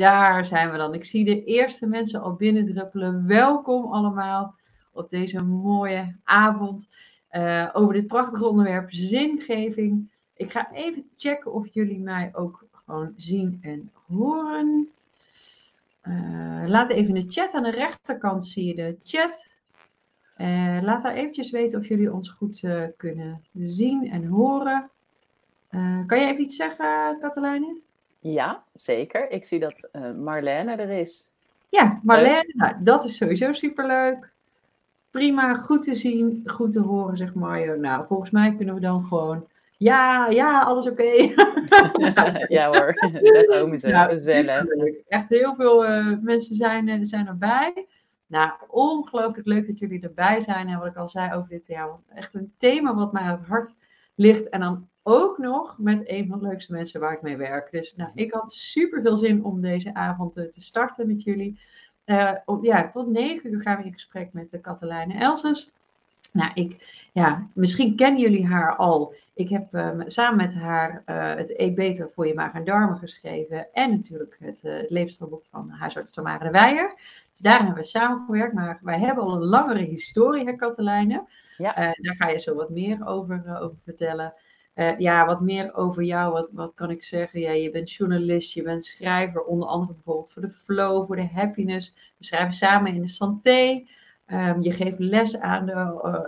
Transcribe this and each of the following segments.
daar zijn we dan. Ik zie de eerste mensen al binnendruppelen. Welkom allemaal op deze mooie avond uh, over dit prachtige onderwerp zingeving. Ik ga even checken of jullie mij ook gewoon zien en horen. Uh, laat even in de chat aan de rechterkant zie je de chat. Uh, laat daar eventjes weten of jullie ons goed kunnen zien en horen. kan je even iets zeggen, Katelijne? Ja, zeker. Ik zie dat uh, Marlene er is. Ja, Marlene, nou, dat is sowieso superleuk. Prima, goed te zien, goed te horen, zeg Mario. Nou, volgens mij kunnen we dan gewoon. Ja, ja, alles oké. ja hoor, dat komen ze nou, zelf. Echt heel veel uh, mensen zijn, uh, zijn erbij. Nou, ongelooflijk leuk dat jullie erbij zijn. En wat ik al zei over dit thema. Echt een thema wat mij aan het hart ligt. En dan ook nog met een van de leukste mensen waar ik mee werk. Dus nou, ik had super veel zin om deze avond te starten met jullie. Uh, ja, tot negen uur gaan we in gesprek met de Katelijne Elses. Nou, ik, ja, misschien kennen jullie haar al. Ik heb uh, samen met haar uh, het Eet Beter voor je maag en darmen geschreven. En natuurlijk het, uh, het levensstijlboek van huisarts Tamara de Weijer. Dus daar hebben we samengewerkt. Maar wij hebben al een langere historie, hè Katelijne. Ja. daar ga je zo wat meer over, over vertellen. Uh, ja, wat meer over jou. Wat, wat kan ik zeggen? Ja, je bent journalist, je bent schrijver, onder andere bijvoorbeeld voor de Flow, voor de Happiness. We schrijven samen in de Santé. Um, je geeft les aan de,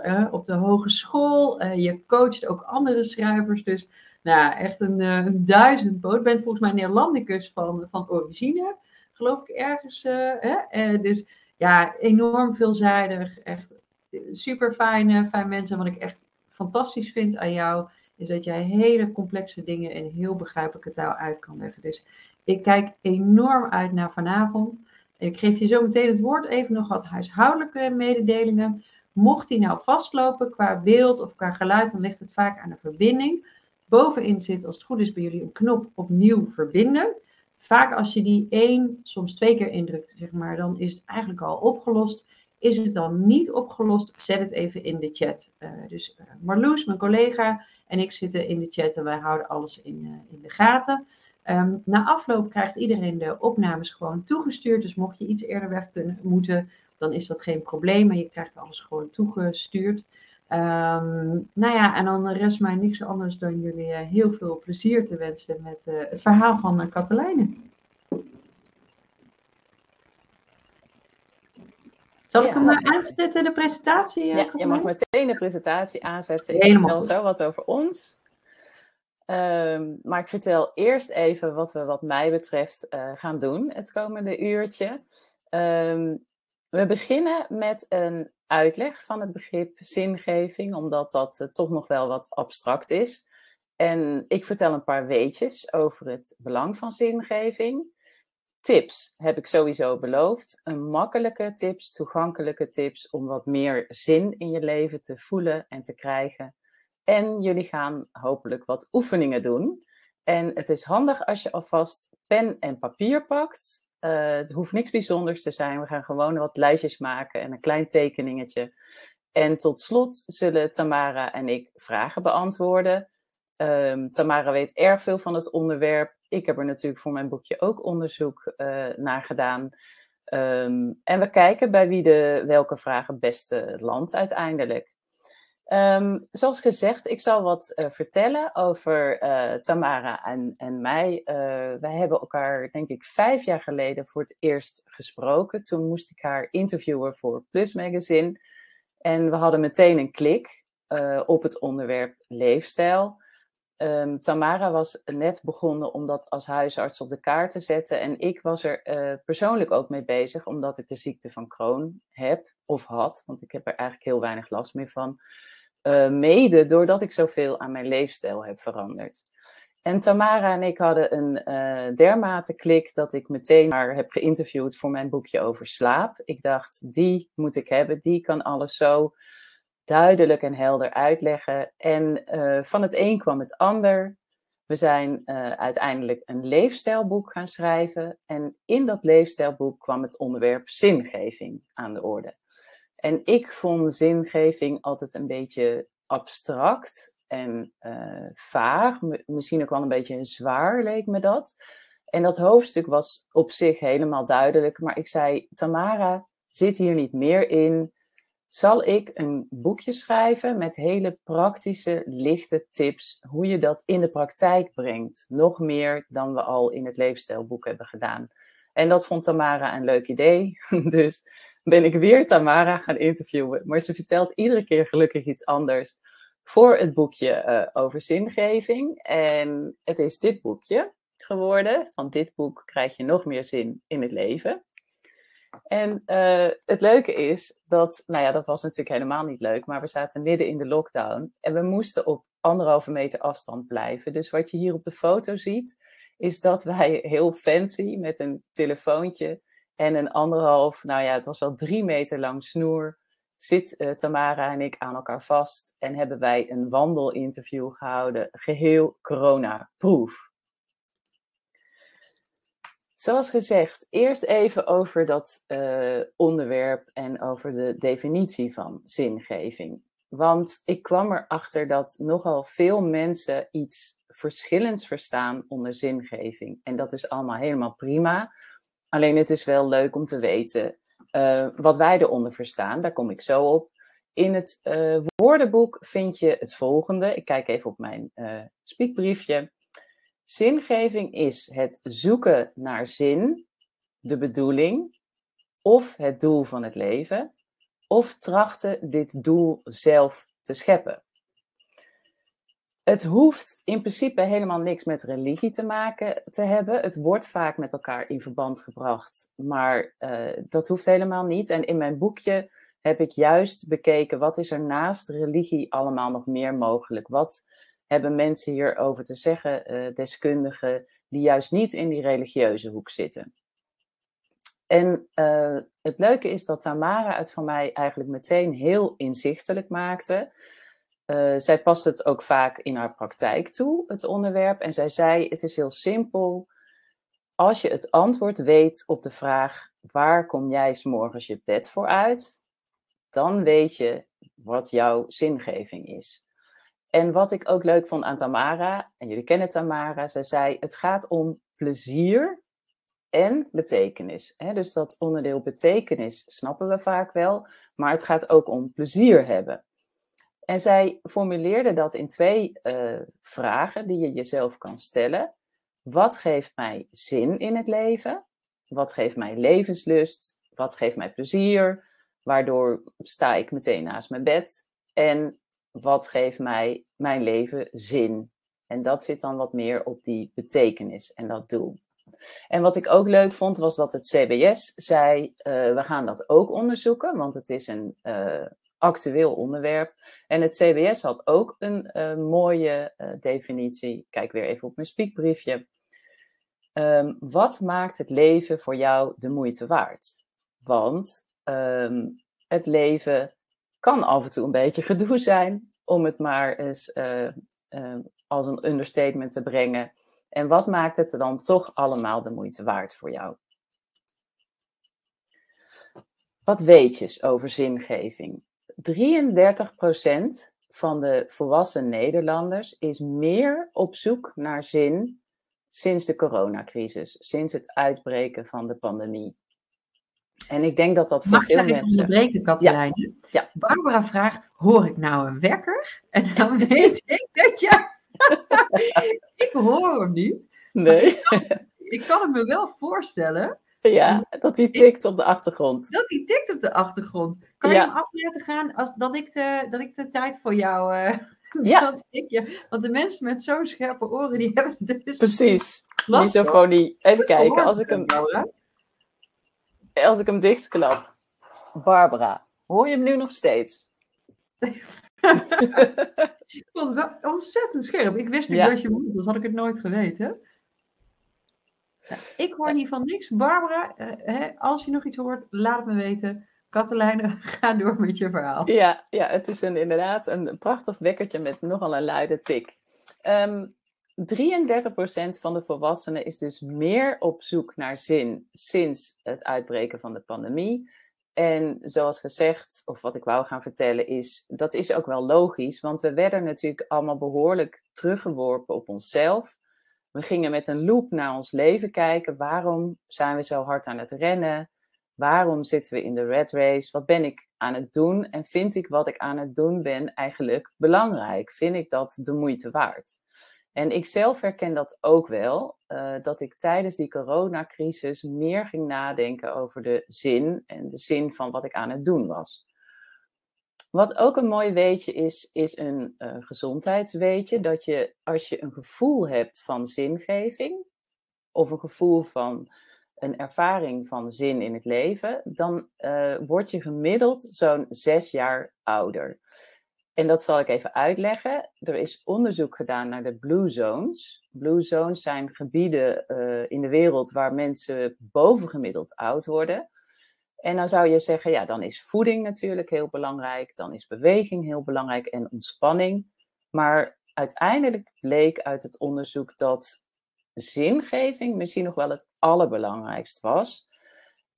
uh, uh, op de hogeschool. je coacht ook andere schrijvers. Dus nou, echt een, een. Je bent volgens mij Neerlandicus van, van origine, geloof ik ergens. Hè? dus ja, enorm veelzijdig. Echt super fijne, fijn mensen. Wat ik echt fantastisch vind aan jou is dat jij hele complexe dingen in heel begrijpelijke taal uit kan leggen. Dus ik kijk enorm uit naar vanavond. Ik geef je zo meteen het woord even nog wat huishoudelijke mededelingen. Mocht die nou vastlopen qua beeld of qua geluid, dan ligt het vaak aan de verbinding. Bovenin zit, als het goed is, bij jullie een knop opnieuw verbinden. Vaak als je die één, soms twee keer indrukt, zeg maar, dan is het eigenlijk al opgelost. Is het dan niet opgelost, zet het even in de chat. Uh, dus uh, Marloes, mijn collega, en ik zitten in de chat en wij houden alles in, uh, in de gaten. Um, na afloop krijgt iedereen de opnames gewoon toegestuurd. Dus mocht je iets eerder weg moeten, dan is dat geen probleem. Maar je krijgt alles gewoon toegestuurd. Um, nou ja, en dan rest mij niks anders dan jullie uh, heel veel plezier te wensen met het verhaal van uh. Zal ik hem maar aanzetten, de presentatie? Ja, je mag meteen de presentatie aanzetten. Ik vertel zo wat over ons. Um, maar ik vertel eerst even wat we wat mij betreft uh, gaan doen het komende uurtje. Um, we beginnen met een uitleg van het begrip zingeving, omdat dat uh, toch nog wel wat abstract is. En ik vertel een paar weetjes over het belang van zingeving tips heb ik sowieso beloofd. Een makkelijke tips, toegankelijke tips om wat meer zin in je leven te voelen en te krijgen. En jullie gaan hopelijk wat oefeningen doen. En het is handig als je alvast pen en papier pakt. Uh, het hoeft niks bijzonders te zijn. We gaan gewoon wat lijstjes maken en een klein tekeningetje. En tot slot zullen Tamara en ik vragen beantwoorden. Um, Tamara weet erg veel van het onderwerp ik heb er natuurlijk voor mijn boekje ook onderzoek uh, naar gedaan. Um, en we kijken bij wie de welke vraag het beste landt uiteindelijk. Um, zoals gezegd, ik zal wat uh, vertellen over uh, Tamara en, en mij. wij hebben elkaar, denk ik, vijf jaar geleden voor het eerst gesproken. Toen moest ik haar interviewen voor Plus Magazine. En we hadden meteen een klik op het onderwerp leefstijl. Um, Tamara was net begonnen om dat als huisarts op de kaart te zetten. En ik was er uh, persoonlijk ook mee bezig, omdat ik de ziekte van Crohn heb of had. Want ik heb er eigenlijk heel weinig last meer van. Uh, mede doordat ik zoveel aan mijn leefstijl heb veranderd. En Tamara en ik hadden een uh, dermate klik dat ik meteen haar heb geïnterviewd voor mijn boekje over slaap. Ik dacht, die moet ik hebben, die kan alles zo duidelijk en helder uitleggen. En uh, van het een kwam het ander. We zijn uh, uiteindelijk een leefstijlboek gaan schrijven. En in dat leefstijlboek kwam het onderwerp zingeving aan de orde. En ik vond zingeving altijd een beetje abstract en uh, vaag. Misschien ook wel een beetje zwaar leek me dat. En dat hoofdstuk was op zich helemaal duidelijk, maar ik zei: Tamara, zit hier niet meer in? Zal ik een boekje schrijven met hele praktische, lichte tips hoe je dat in de praktijk brengt? Nog meer dan we al in het leefstijlboek hebben gedaan. En dat vond Tamara een leuk idee. Dus ben ik weer Tamara gaan interviewen. Maar ze vertelt iedere keer gelukkig iets anders voor het boekje uh, over zingeving. En het is dit boekje geworden. Van dit boek krijg je nog meer zin in het leven. En uh, het leuke is dat, nou ja, dat was natuurlijk helemaal niet leuk, maar we zaten midden in de lockdown en we moesten op anderhalve meter afstand blijven. Dus wat je hier op de foto ziet, is dat wij heel fancy met een telefoontje en een anderhalf, nou ja, het was wel drie meter lang snoer, zit uh, Tamara en ik aan elkaar vast en hebben wij een wandelinterview gehouden, geheel corona-proof. Zoals gezegd, eerst even over dat uh, onderwerp en over de definitie van zingeving. Want ik kwam erachter dat nogal veel mensen iets verschillends verstaan onder zingeving. En dat is allemaal helemaal prima. Alleen het is wel leuk om te weten uh, wat wij eronder verstaan. Daar kom ik zo op. In het uh, woordenboek vind je het volgende. Ik kijk even op mijn uh, spiekbriefje. Zingeving is het zoeken naar zin, de bedoeling of het doel van het leven, of trachten dit doel zelf te scheppen. Het hoeft in principe helemaal niks met religie te maken te hebben. Het wordt vaak met elkaar in verband gebracht, maar uh, dat hoeft helemaal niet. En in mijn boekje heb ik juist bekeken wat is er naast religie allemaal nog meer mogelijk. Wat hebben mensen hierover te zeggen, uh, deskundigen, die juist niet in die religieuze hoek zitten. En uh, het leuke is dat Tamara het van mij eigenlijk meteen heel inzichtelijk maakte. Uh, zij past het ook vaak in haar praktijk toe, het onderwerp. En zij zei: Het is heel simpel. Als je het antwoord weet op de vraag: waar kom jij s'morgens je bed voor uit? Dan weet je wat jouw zingeving is. En wat ik ook leuk vond aan Tamara, en jullie kennen Tamara, ze zei: het gaat om plezier en betekenis. Dus dat onderdeel betekenis snappen we vaak wel, maar het gaat ook om plezier hebben. En zij formuleerde dat in twee uh, vragen die je jezelf kan stellen. Wat geeft mij zin in het leven? Wat geeft mij levenslust? Wat geeft mij plezier? Waardoor sta ik meteen naast mijn bed? En wat geeft mij mijn leven zin? En dat zit dan wat meer op die betekenis en dat doel. En wat ik ook leuk vond, was dat het CBS zei: uh, we gaan dat ook onderzoeken, want het is een uh, actueel onderwerp. En het CBS had ook een uh, mooie definitie. Kijk weer even op mijn spiekbriefje. Um, wat maakt het leven voor jou de moeite waard? Want um, het leven kan af en toe een beetje gedoe zijn, om het maar eens uh, uh, als een understatement te brengen. En wat maakt het dan toch allemaal de moeite waard voor jou? Wat weetjes over zingeving? 33% van de volwassen Nederlanders is meer op zoek naar zin sinds de coronacrisis, sinds het uitbreken van de pandemie. En ik denk dat dat voor Mag veel ik mensen... onderbreken, Katelijne? Ja. ja. Barbara vraagt, hoor ik nou een wekker? En dan weet ik dat je... ik hoor hem niet. Nee. Ik kan, ik kan, het me wel voorstellen. Ja, dat hij tikt op de achtergrond. Dat hij tikt op de achtergrond. Kan je hem af laten gaan als, dat, ik de, dat ik de tijd voor jou... Uh, ja. Ik. Want de mensen met zo'n scherpe oren, die hebben het dus... Precies. Misofonie. Even kijken, als ik hem... Als ik hem dichtklap. Barbara, hoor je hem nu nog steeds? ik vond het wel ontzettend scherp. Ik wist niet ja. dat je moest, dus had ik het nooit geweten. ik hoor niet van niks. Barbara, hè, als je nog iets hoort, laat het me weten. Katelijne, ga door met je verhaal. Ja, ja het is een, inderdaad een prachtig wekkertje met nogal een luide tik. Um, 33% van de volwassenen is dus meer op zoek naar zin sinds het uitbreken van de pandemie. En zoals gezegd, of wat ik wou gaan vertellen, is dat is ook wel logisch, want we werden natuurlijk allemaal behoorlijk teruggeworpen op onszelf. We gingen met een loop naar ons leven kijken. Waarom zijn we zo hard aan het rennen? Waarom zitten we in de red race? Wat ben ik aan het doen? En vind ik wat ik aan het doen ben eigenlijk belangrijk? Vind ik dat de moeite waard? En ik zelf herken dat ook wel, uh, dat ik tijdens die coronacrisis meer ging nadenken over de zin en de zin van wat ik aan het doen was. Wat ook een mooi weetje is, is een uh, gezondheidsweetje. Dat je als je een gevoel hebt van zingeving, of een gevoel van een ervaring van zin in het leven, dan uh, word je gemiddeld zo'n zes jaar ouder. En dat zal ik even uitleggen. Er is onderzoek gedaan naar de Blue Zones. Blue Zones zijn gebieden uh, in de wereld waar mensen bovengemiddeld oud worden. En dan zou je zeggen, ja, dan is voeding natuurlijk heel belangrijk, dan is beweging heel belangrijk en ontspanning. Maar uiteindelijk bleek uit het onderzoek dat zingeving misschien nog wel het allerbelangrijkst was.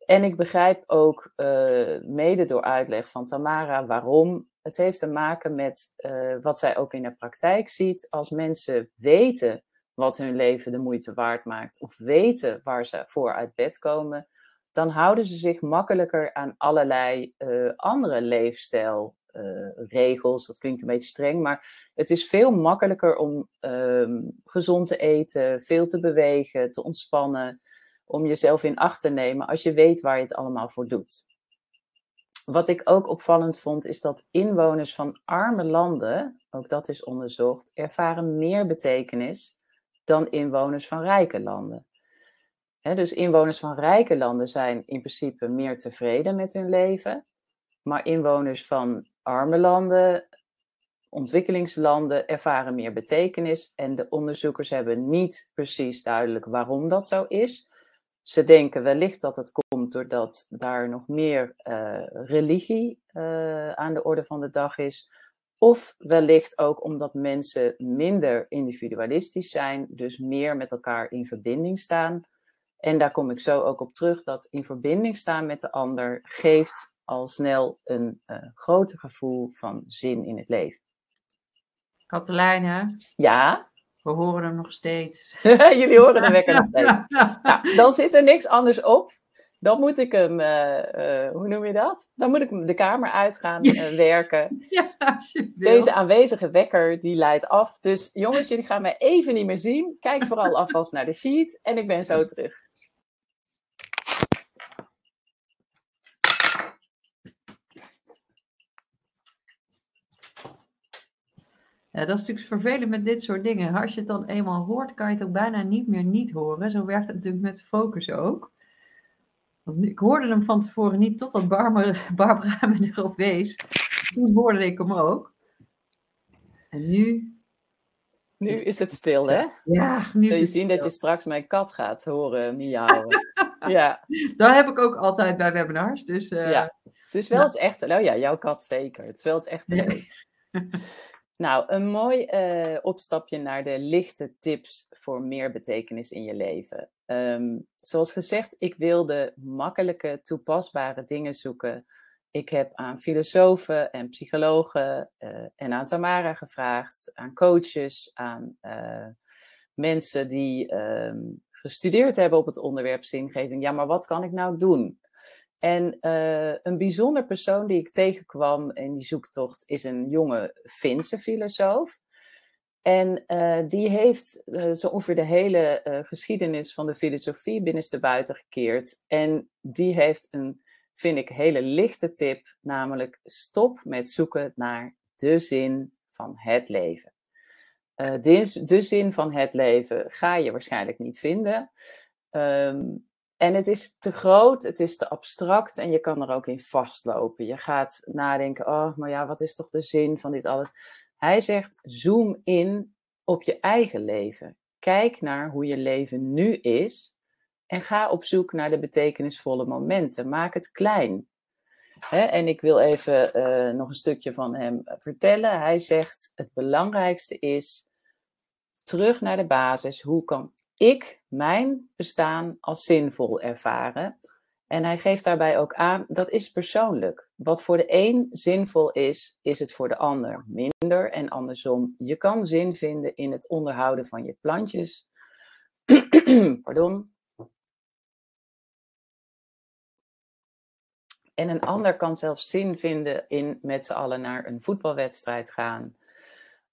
En ik begrijp ook, uh, mede door uitleg van Tamara, waarom. Het heeft te maken met uh, wat zij ook in de praktijk ziet. Als mensen weten wat hun leven de moeite waard maakt, of weten waar ze voor uit bed komen, dan houden ze zich makkelijker aan allerlei uh, andere leefstijlregels. Uh, dat klinkt een beetje streng, maar het is veel makkelijker om uh, gezond te eten, veel te bewegen, te ontspannen, om jezelf in acht te nemen als je weet waar je het allemaal voor doet. Wat ik ook opvallend vond, is dat inwoners van arme landen, ook dat is onderzocht, ervaren meer betekenis dan inwoners van rijke landen dus inwoners van rijke landen zijn in principe meer tevreden met hun leven. Maar inwoners van arme landen, ontwikkelingslanden, ervaren meer betekenis. En de onderzoekers hebben niet precies duidelijk waarom dat zo is. Ze denken wellicht dat het komt doordat daar nog meer uh, religie uh, aan de orde van de dag is. Of wellicht ook omdat mensen minder individualistisch zijn, dus meer met elkaar in verbinding staan. En daar kom ik zo ook op terug, dat in verbinding staan met de ander geeft al snel een uh, groter gevoel van zin in het leven. Katelijne? Ja? We horen hem nog steeds. Jullie horen de wekker nog steeds. Nou, dan zit er niks anders op. Dan moet ik hem, uh, uh, hoe noem je dat? Dan moet ik hem de kamer uitgaan ja. werken. Ja, Deze aanwezige wekker, die leidt af. Dus jongens, jullie gaan mij even niet meer zien. Kijk vooral alvast naar de sheet en ik ben zo terug. Ja, dat is natuurlijk vervelend met dit soort dingen. Als je het dan eenmaal hoort, kan je het ook bijna niet meer niet horen. Zo werkt het natuurlijk met focus ook. Want ik hoorde hem van tevoren niet totdat Barbara me erop wees. Toen hoorde ik hem ook. En nu... Nu is het stil, hè? Ja, nu Zul je zien dat je straks mijn kat gaat horen miauwen. ja. Dat heb ik ook altijd bij webinars. Dus, uh, ja, het is wel het echte... Nou ja, jouw kat zeker. Het is wel het echte ja. Nou, een mooi uh, opstapje naar de lichte tips voor meer betekenis in je leven. Um, zoals gezegd, ik wilde makkelijke, toepasbare dingen zoeken. Ik heb aan filosofen en psychologen uh, en aan Tamara gevraagd, aan coaches, aan uh, mensen die um, gestudeerd hebben op het onderwerp zingeving. Ja, maar wat kan ik nou doen? En uh, een bijzonder persoon die ik tegenkwam in die zoektocht is een jonge Finse filosoof. En uh, die heeft uh, zo ongeveer de hele geschiedenis van de filosofie binnenstebuiten gekeerd. En die heeft een, vind ik, hele lichte tip, namelijk stop met zoeken naar de zin van het leven. de, de zin van het leven ga je waarschijnlijk niet vinden. Um, en het is te groot, het is te abstract en je kan er ook in vastlopen. Je gaat nadenken, oh, maar ja, wat is toch de zin van dit alles? Hij zegt, zoom in op je eigen leven. Kijk naar hoe je leven nu is en ga op zoek naar de betekenisvolle momenten. Maak het klein. en ik wil even uh, nog een stukje van hem vertellen. Hij zegt: Het belangrijkste is terug naar de basis. Hoe kan ik mijn bestaan als zinvol ervaren. En hij geeft daarbij ook aan, dat is persoonlijk. Wat voor de een zinvol is, is het voor de ander minder en andersom. Je kan zin vinden in het onderhouden van je plantjes. Pardon. En een ander kan zelfs zin vinden in met z'n allen naar een voetbalwedstrijd gaan.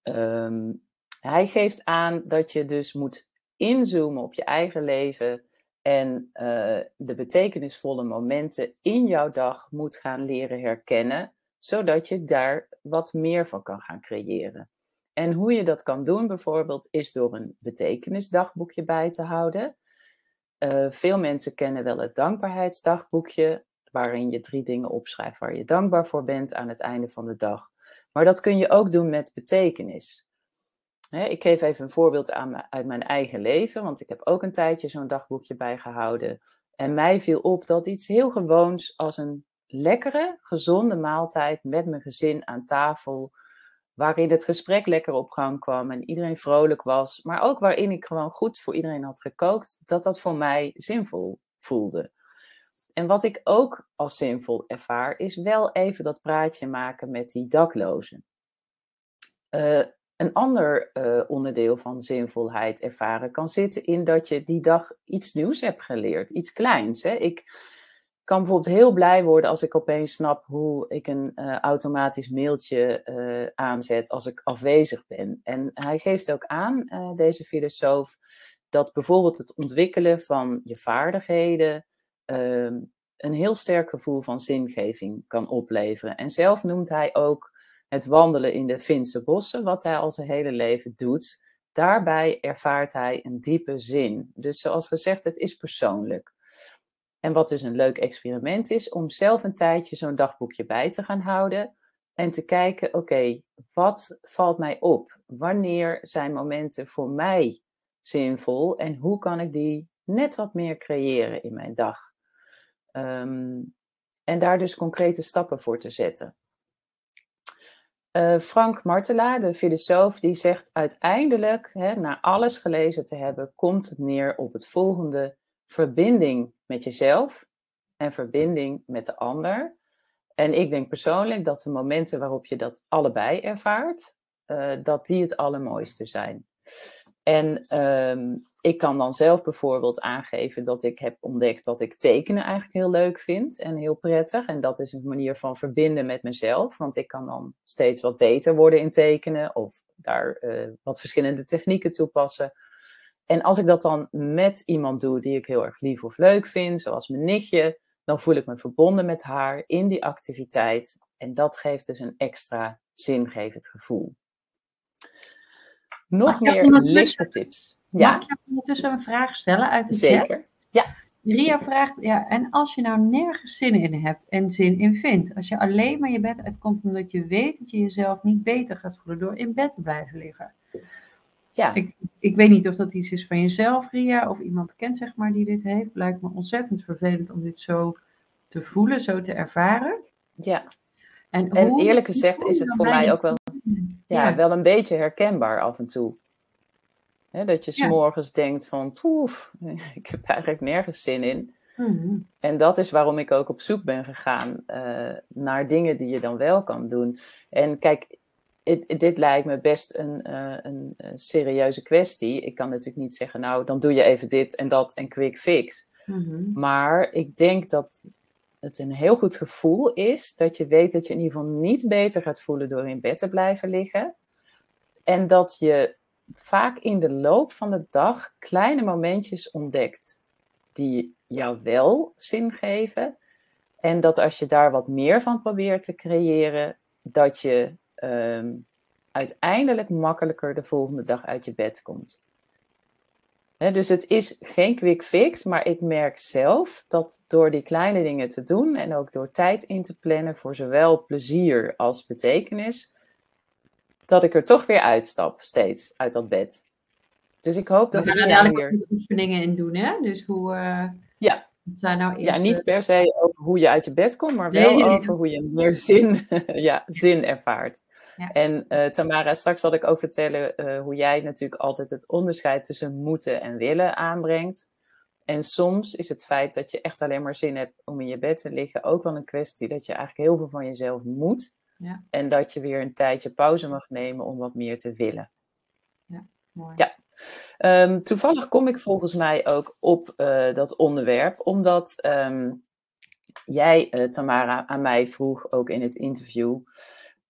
Ehm, hij geeft aan dat je dus moet inzoomen op je eigen leven en uh, de betekenisvolle momenten in jouw dag moet gaan leren herkennen, zodat je daar wat meer van kan gaan creëren. En hoe je dat kan doen bijvoorbeeld is door een betekenisdagboekje bij te houden. Uh, veel mensen kennen wel het dankbaarheidsdagboekje, waarin je drie dingen opschrijft waar je dankbaar voor bent aan het einde van de dag. Maar dat kun je ook doen met betekenis. Ik geef even een voorbeeld aan, uit mijn eigen leven, want ik heb ook een tijdje zo'n dagboekje bijgehouden. En mij viel op dat iets heel gewoons als een lekkere, gezonde maaltijd met mijn gezin aan tafel, waarin het gesprek lekker op gang kwam en iedereen vrolijk was, maar ook waarin ik gewoon goed voor iedereen had gekookt, dat dat voor mij zinvol voelde. En wat ik ook als zinvol ervaar, is wel even dat praatje maken met die daklozen. Uh, een ander uh, onderdeel van zinvolheid ervaren kan zitten in dat je die dag iets nieuws hebt geleerd, iets kleins. Hè? Ik kan bijvoorbeeld heel blij worden als ik opeens snap hoe ik een uh, automatisch mailtje aanzet als ik afwezig ben. En hij geeft ook aan, deze filosoof, dat bijvoorbeeld het ontwikkelen van je vaardigheden, Ehm, een heel sterk gevoel van zingeving kan opleveren. En zelf noemt hij ook het wandelen in de Finse bossen, wat hij al zijn hele leven doet. Daarbij ervaart hij een diepe zin. Dus zoals gezegd, het is persoonlijk. En wat dus een leuk experiment is, om zelf een tijdje zo'n dagboekje bij te gaan houden en te kijken, oké, wat valt mij op? Wanneer zijn momenten voor mij zinvol en hoe kan ik die net wat meer creëren in mijn dag? Um, en daar dus concrete stappen voor te zetten. Uh, Frank Martela, de filosoof, die zegt uiteindelijk, hè, na alles gelezen te hebben, komt het neer op het volgende: verbinding met jezelf en verbinding met de ander. En ik denk persoonlijk dat de momenten waarop je dat allebei ervaart, uh, dat die het allermooiste zijn. En um, ik kan dan zelf bijvoorbeeld aangeven dat ik heb ontdekt dat ik tekenen eigenlijk heel leuk vind en heel prettig. En dat is een manier van verbinden met mezelf, want ik kan dan steeds wat beter worden in tekenen of daar uh, wat verschillende technieken toepassen. En als ik dat dan met iemand doe die ik heel erg lief of leuk vind, zoals mijn nichtje, dan voel ik me verbonden met haar in die activiteit. En dat geeft dus een extra zingevend gevoel. Nog meer lichte tips. Ja. Mag ik ondertussen een vraag stellen uit de Zeker. chat? Ja. Ria vraagt, ja, en als je nou nergens zin in hebt en zin in vindt, als je alleen maar je bed uitkomt omdat je weet dat je jezelf niet beter gaat voelen door in bed te blijven liggen. Ja. Ik, ik weet niet of dat iets is van jezelf, Ria, of iemand kent, zeg maar, die dit heeft. Lijkt me ontzettend vervelend om dit zo te voelen, zo te ervaren. Ja. En, en eerlijk gezegd is het voor mij ook wel, ja, wel een beetje herkenbaar af en toe dat je s'morgens denkt van, poef, ik heb eigenlijk nergens zin in. Mhm. En dat is waarom ik ook op zoek ben gegaan uh, naar dingen die je dan wel kan doen. En kijk, it, dit lijkt me best een, uh, een, een, serieuze kwestie. Ik kan natuurlijk niet zeggen, nou, dan doe je even dit en dat en quick fix. Mhm. Maar ik denk dat het een heel goed gevoel is dat je weet dat je in ieder geval niet beter gaat voelen door in bed te blijven liggen. En dat je vaak in de loop van de dag kleine momentjes ontdekt die jou wel zin geven. En dat als je daar wat meer van probeert te creëren, dat je um, uiteindelijk makkelijker de volgende dag uit je bed komt. Dus het is geen quick fix, maar ik merk zelf dat door die kleine dingen te doen en ook door tijd in te plannen voor zowel plezier als betekenis, dat ik er toch weer uitstap, steeds, uit dat bed. Dus ik hoop dat we gaan er dadelijk oefeningen in doen, hè? Dus hoe... Uh, ja. Zijn nou eerst, ja, niet eh, per se over hoe je uit je bed komt, maar wel over hoe je meer zin, ja, zin ervaart. Ja. En uh, Tamara, straks zal ik ook vertellen uh, hoe jij natuurlijk altijd het onderscheid tussen moeten en willen aanbrengt. En soms is het feit dat je echt alleen maar zin hebt om in je bed te liggen ook wel een kwestie dat je eigenlijk heel veel van jezelf moet. Ja. En dat je weer een tijdje pauze mag nemen om wat meer te willen. Ja, mooi. Ja. Ehm, toevallig kom ik volgens mij ook op uh, dat onderwerp, omdat um, jij, uh, Tamara, aan mij vroeg, ook in het interview,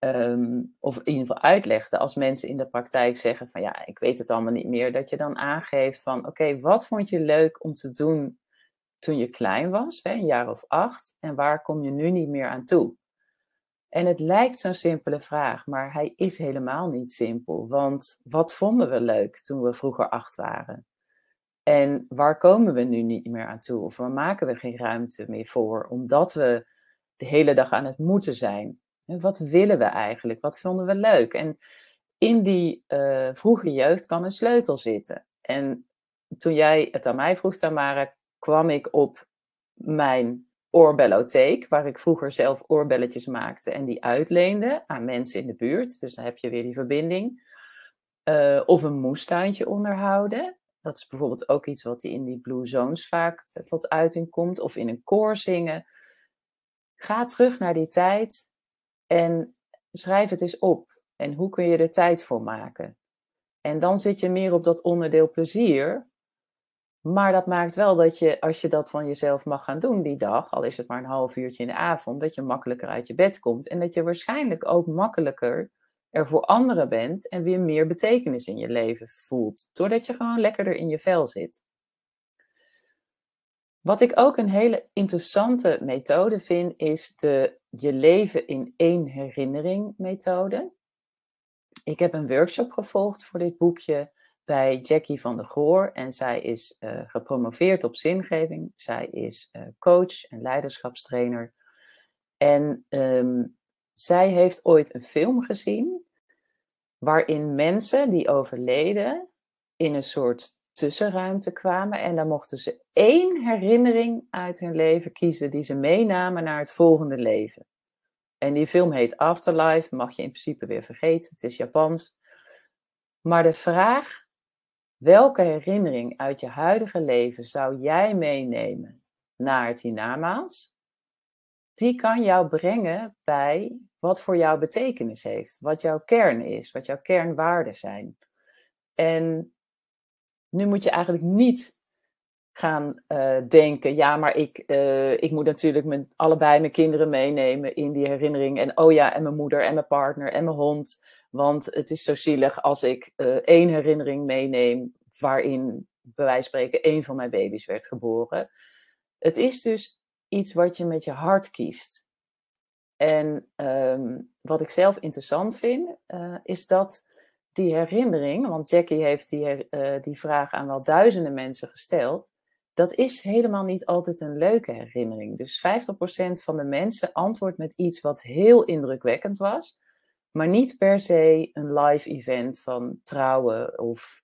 um, of in ieder geval uitlegde, als mensen in de praktijk zeggen van ja, ik weet het allemaal niet meer, dat je dan aangeeft van oké, wat vond je leuk om te doen toen je klein was, hè, een jaar of acht, en waar kom je nu niet meer aan toe? En het lijkt zo'n simpele vraag, maar hij is helemaal niet simpel. Want wat vonden we leuk toen we vroeger acht waren? En waar komen we nu niet meer aan toe? Of waar maken we geen ruimte meer voor, omdat we de hele dag aan het moeten zijn? Wat willen we eigenlijk? Wat vonden we leuk? En in die uh, vroege jeugd kan een sleutel zitten. En toen jij het aan mij vroeg, Tamara, kwam ik op mijn oorbellotheek, waar ik vroeger zelf oorbelletjes maakte en die uitleende aan mensen in de buurt. Dus dan heb je weer die verbinding. Uh, of een moestuintje onderhouden. Dat is bijvoorbeeld ook iets wat in die Blue Zones vaak eh, tot uiting komt. Of in een koor zingen. Ga terug naar die tijd en schrijf het eens op. En hoe kun je er tijd voor maken? En dan zit je meer op dat onderdeel plezier. Maar dat maakt wel dat je, als je dat van jezelf mag gaan doen die dag, al is het maar een half uurtje in de avond, dat je makkelijker uit je bed komt. En dat je waarschijnlijk ook makkelijker er voor anderen bent en weer meer betekenis in je leven voelt. Doordat je gewoon lekkerder in je vel zit. Wat ik ook een hele interessante methode vind, is de je leven in één herinnering methode. Ik heb een workshop gevolgd voor dit boekje bij Jackie van der Goor. En zij is uh, gepromoveerd op zingeving. Zij is uh, coach en leiderschapstrainer. En um, zij heeft ooit een film gezien waarin mensen die overleden in een soort tussenruimte kwamen. En dan mochten ze één herinnering uit hun leven kiezen die ze meenamen naar het volgende leven. En die film heet Afterlife, mag je in principe weer vergeten, het is Japans. Maar de vraag Welke herinnering uit je huidige leven zou jij meenemen naar het hiernamaals? Die kan jou brengen bij wat voor jou betekenis heeft, wat jouw kern is, wat jouw kernwaarden zijn. En nu moet je eigenlijk niet gaan uh, denken, ja, maar ik, uh, ik moet natuurlijk mijn, allebei mijn kinderen meenemen in die herinnering. En oh ja, en mijn moeder en mijn partner en mijn hond. Want het is zo zielig als ik uh, één herinnering meeneem waarin, bij wijze van spreken, één van mijn baby's werd geboren. Het is dus iets wat je met je hart kiest. En um, wat ik zelf interessant vind, is dat die herinnering, want Jackie heeft die, uh, die vraag aan wel duizenden mensen gesteld, dat is helemaal niet altijd een leuke herinnering. Dus 50% van de mensen antwoordt met iets wat heel indrukwekkend was, maar niet per se een live event van trouwen of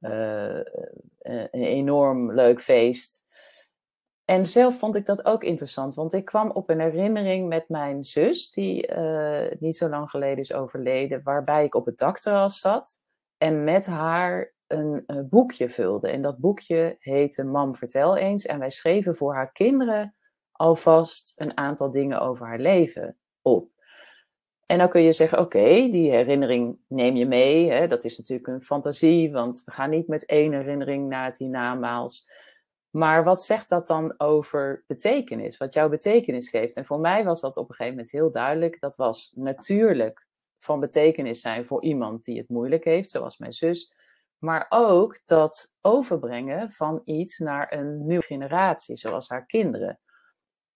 uh, een enorm leuk feest. En zelf vond ik dat ook interessant, want ik kwam op een herinnering met mijn zus, die uh, niet zo lang geleden is overleden, waarbij ik op het dakterras zat en met haar een, een, boekje vulde. En dat boekje heette Mam Vertel eens. En wij schreven voor haar kinderen alvast een aantal dingen over haar leven op. En dan kun je zeggen, oké, die herinnering neem je mee. Hè? Dat is natuurlijk een fantasie, want we gaan niet met één herinnering naar het hiernamaals. Maar wat zegt dat dan over betekenis? Wat jouw betekenis geeft? En voor mij was dat op een gegeven moment heel duidelijk. Dat was natuurlijk van betekenis zijn voor iemand die het moeilijk heeft, zoals mijn zus. Maar ook dat overbrengen van iets naar een nieuwe generatie, zoals haar kinderen.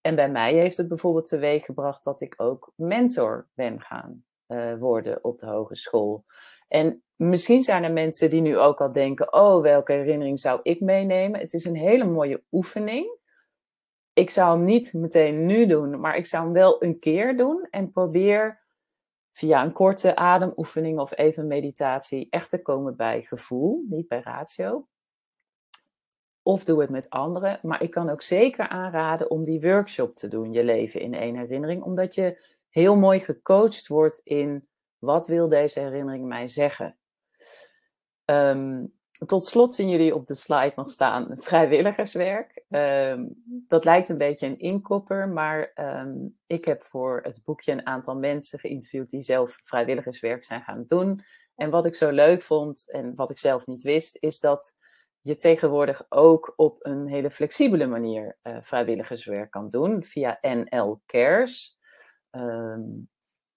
En bij mij heeft het bijvoorbeeld teweeg gebracht dat ik ook mentor ben gaan uh, worden op de hogeschool. En misschien zijn er mensen die nu ook al denken: oh, welke herinnering zou ik meenemen? Het is een hele mooie oefening. Ik zou hem niet meteen nu doen, maar ik zou hem wel een keer doen en probeer via een korte ademoefening of even meditatie echt te komen bij gevoel, niet bij ratio. Of doe het met anderen. Maar ik kan ook zeker aanraden om die workshop te doen, je leven in één herinnering. Omdat je heel mooi gecoacht wordt in wat wil deze herinnering mij zeggen. Um, tot slot zien jullie op de slide nog staan vrijwilligerswerk. Um, dat lijkt een beetje een inkopper, maar um, ik heb voor het boekje een aantal mensen geïnterviewd die zelf vrijwilligerswerk zijn gaan doen. En wat ik zo leuk vond en wat ik zelf niet wist, is dat je tegenwoordig ook op een hele flexibele manier uh, vrijwilligerswerk kan doen via NL Cares. Um,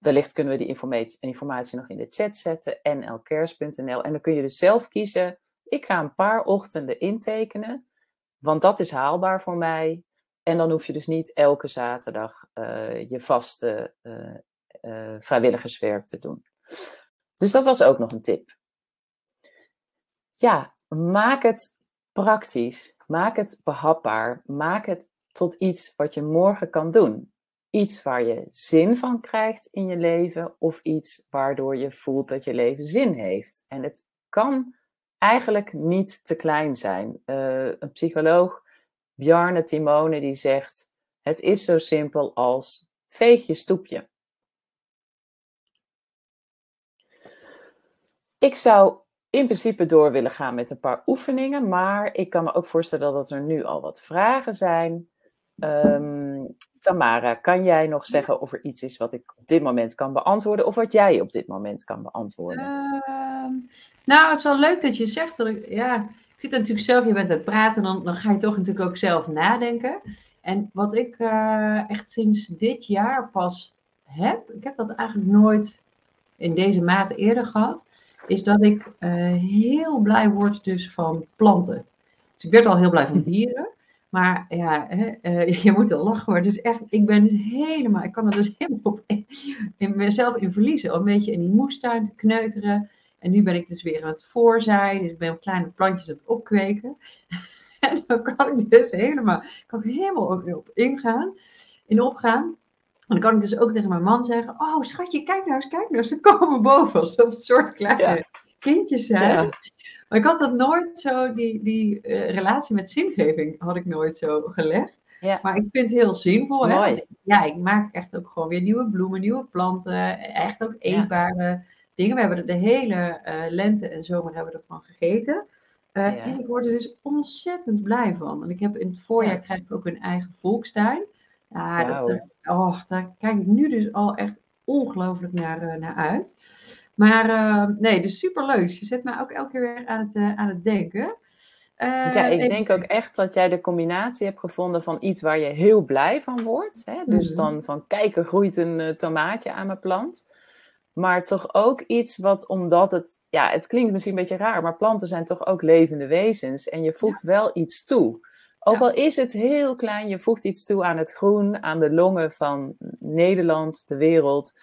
wellicht kunnen we die informatie, informatie nog in de chat zetten, nlcares.nl. En dan kun je dus zelf kiezen, ik ga een paar ochtenden intekenen, want dat is haalbaar voor mij. En dan hoef je dus niet elke zaterdag uh, je vaste uh, vrijwilligerswerk te doen. Dus dat was ook nog een tip. Ja, maak het praktisch. Maak het behapbaar. Maak het tot iets wat je morgen kan doen. Iets waar je zin van krijgt in je leven of iets waardoor je voelt dat je leven zin heeft. En het kan eigenlijk niet te klein zijn. Uh, een psycholoog, Bjarne Timone, die zegt: Het is zo simpel als veeg je stoepje. Ik zou in principe door willen gaan met een paar oefeningen, maar ik kan me ook voorstellen dat er nu al wat vragen zijn. Um, Tamara, kan jij nog zeggen of er iets is wat ik op dit moment kan beantwoorden of wat jij op dit moment kan beantwoorden? Uh, nou, het is wel leuk dat je zegt dat ik, ja, ik zit natuurlijk zelf, je bent aan het praten, dan, dan ga je toch natuurlijk ook zelf nadenken. En wat ik uh, echt sinds dit jaar pas heb, ik heb dat eigenlijk nooit in deze mate eerder gehad, is dat ik uh, heel blij word dus van planten. Dus ik werd al heel blij van dieren. Maar ja, hè, uh, je moet er lachen hoor. Dus echt, ik ben dus helemaal, ik kan er dus helemaal op, in mezelf in verliezen. Een beetje in die moestuin te kneuteren. En nu ben ik dus weer aan het voorzaaien. Dus ik ben kleine plantjes aan het opkweken. en dan kan ik dus helemaal, kan ik helemaal op, op ingaan, in opgaan. En dan kan ik dus ook tegen mijn man zeggen: Oh, schatje, kijk nou eens, kijk nou eens. Ze komen boven alsof het soort kleine kindjes zijn. Maar ik had dat nooit zo, die, die uh, relatie met zingeving had ik nooit zo gelegd. Ja. Maar ik vind het heel zinvol. Hè? ja, ik maak echt ook gewoon weer nieuwe bloemen, nieuwe planten. Echt ook eetbare dingen. We hebben er de hele uh, lente en zomer hebben we ervan gegeten. Uh, en ik word er dus ontzettend blij van. En ik heb in het voorjaar krijg ik ook een eigen volkstuin. Ja, dat, oh, daar kijk ik nu dus al echt ongelooflijk naar, naar uit. Maar uh, nee, dus superleuk. Je zet mij ook elke keer weer aan het, uh, aan het denken. ja, ik denk ook echt dat jij de combinatie hebt gevonden van iets waar je heel blij van wordt. Hè? Dus mm dan van kijk, er groeit een tomaatje aan mijn plant. Maar toch ook iets wat, omdat het, ja, het klinkt misschien een beetje raar, maar planten zijn toch ook levende wezens. En je voegt wel iets toe. Ook al is het heel klein, je voegt iets toe aan het groen, aan de longen van Nederland, de wereld.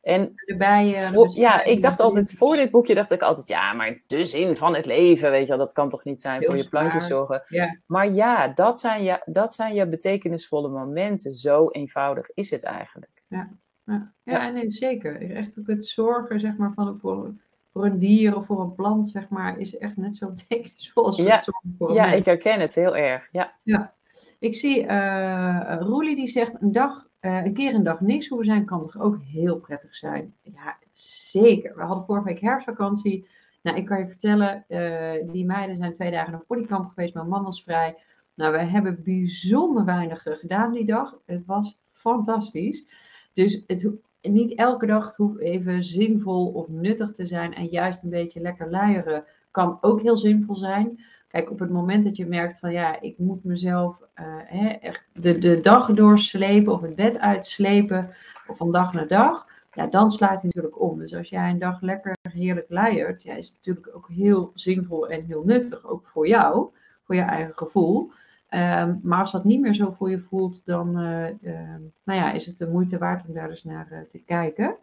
En de bijen. ja, ik dacht altijd, voor dit boekje dacht ik altijd, ja, maar de zin van het leven, weet je wel, dat kan toch niet zijn voor je plantjes zorgen. Ja. Maar ja dat, zijn je, dat zijn je betekenisvolle momenten. Zo eenvoudig is het eigenlijk. Ja, ja. ja, nee, zeker. Echt ook het zorgen, zeg maar, van voor, voor een dier of voor een plant, zeg maar, is echt net zo betekenisvol als ja. voor Ja, ik herken het heel erg. Ja. ja. Ik zie uh, Roelie die zegt een dag, uh, een keer een dag niks hoeven zijn, kan toch ook heel prettig zijn. Ja, zeker. We hadden vorige week herfstvakantie. Nou, ik kan je vertellen, uh, die meiden zijn twee dagen naar bodycamp geweest, mijn man was vrij. Nou, we hebben bijzonder weinig gedaan die dag. Het was fantastisch. Dus het, niet elke dag hoeft even zinvol of nuttig te zijn. En juist een beetje lekker luieren kan ook heel zinvol zijn. Kijk, op het moment dat je merkt van ja, ik moet mezelf uh, hè, echt de, de dag doorslepen of het bed uitslepen of van dag naar dag, ja, dan slaat hij natuurlijk om. Dus als jij een dag lekker heerlijk luiert, ja, is het natuurlijk ook heel zinvol en heel nuttig, ook voor jou, voor je eigen gevoel. Um, maar als dat niet meer zo voor je voelt, dan uh, uh, nou ja, is het de moeite waard om daar eens naar uh, te kijken.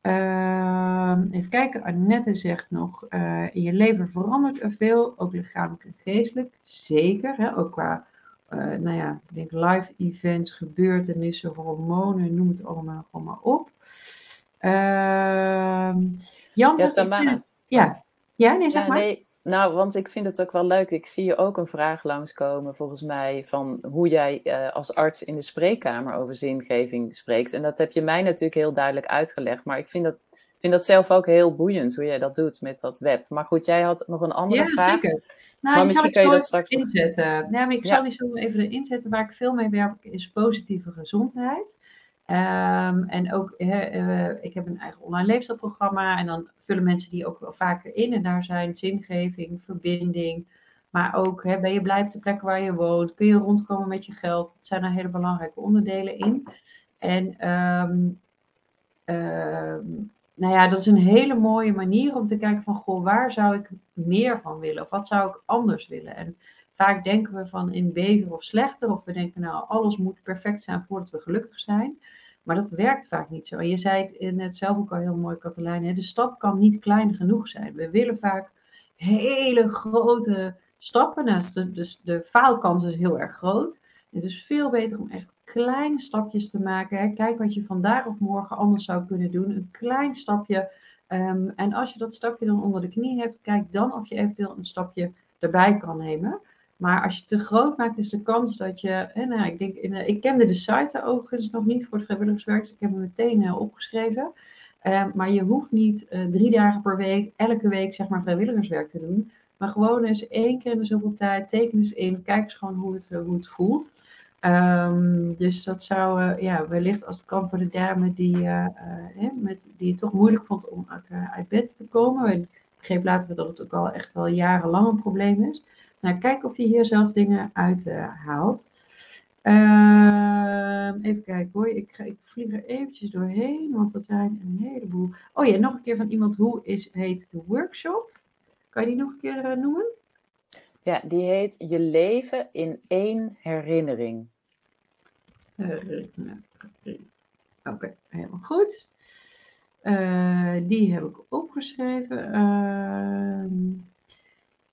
Ehm, even kijken, Annette zegt nog, in je leven verandert er veel, ook lichamelijk en geestelijk. Zeker, hè? ook qua nou ja, ik denk live events, gebeurtenissen, hormonen, noem het allemaal gewoon maar op. Ehm, Jan zegt, ja, ja, ja, nee, zeg ja, maar. Nee nou, want ik vind het ook wel leuk. Ik zie je ook een vraag langskomen, volgens mij, van hoe jij uh, als arts in de spreekkamer over zingeving spreekt. En dat heb je mij natuurlijk heel duidelijk uitgelegd. Maar ik vind dat, vind dat zelf ook heel boeiend, hoe jij dat doet met dat web. Maar goed, jij had nog een andere ja, vraag. Zeker. Nou, maar misschien kan je dat straks inzetten. Ja, maar ik zal die zo even inzetten. Waar ik veel mee werk, is positieve gezondheid. Ehm, en ook, uh, ik heb een eigen online leefstijlprogramma en dan vullen mensen die ook wel vaker in. En daar zijn zingeving, verbinding, maar ook ben je blij op de plek waar je woont, kun je rondkomen met je geld. Dat zijn er hele belangrijke onderdelen in. En um, nou ja, dat is een hele mooie manier om te kijken van, goh, waar zou ik meer van willen? Of wat zou ik anders willen? En vaak denken we van in beter of slechter. Of we denken, nou, alles moet perfect zijn voordat we gelukkig zijn. Maar dat werkt vaak niet zo. En je zei het net zelf ook al heel mooi, Katelijn. De stap kan niet klein genoeg zijn. We willen vaak hele grote stappen. Nou, dus de faalkans is heel erg groot. Het is veel beter om echt kleine stapjes te maken. Kijk wat je vandaag of morgen anders zou kunnen doen. Een klein stapje. Ehm, en als je dat stapje dan onder de knie hebt, kijk dan of je eventueel een stapje erbij kan nemen. Maar als je te groot maakt, is de kans dat je. Hè, nou, ik, denk, ik kende de site overigens nog niet voor het vrijwilligerswerk, dus ik heb hem meteen uh, opgeschreven. Ehm, maar je hoeft niet uh, drie dagen per week, elke week zeg maar vrijwilligerswerk te doen. Maar gewoon eens één keer in de zoveel tijd, teken eens in, kijk eens gewoon hoe het, hoe het voelt. Um, dus dat zou ja, wellicht als het kan voor de dame die, uh, met, die het toch moeilijk vond om uit bed te komen. Ik begreep later dat het ook al echt wel jarenlang een probleem is. Nou, kijk of je hier zelf dingen uit haalt. Ehm, even kijken hoor, ik, ga, ik vlieg er eventjes doorheen, want er zijn een heleboel. Oh ja, nog een keer van iemand, hoe is, heet de workshop? Kan je die nog een keer noemen? Ja, die heet Je leven in één herinnering. Oké, helemaal goed. Uh, die heb ik opgeschreven.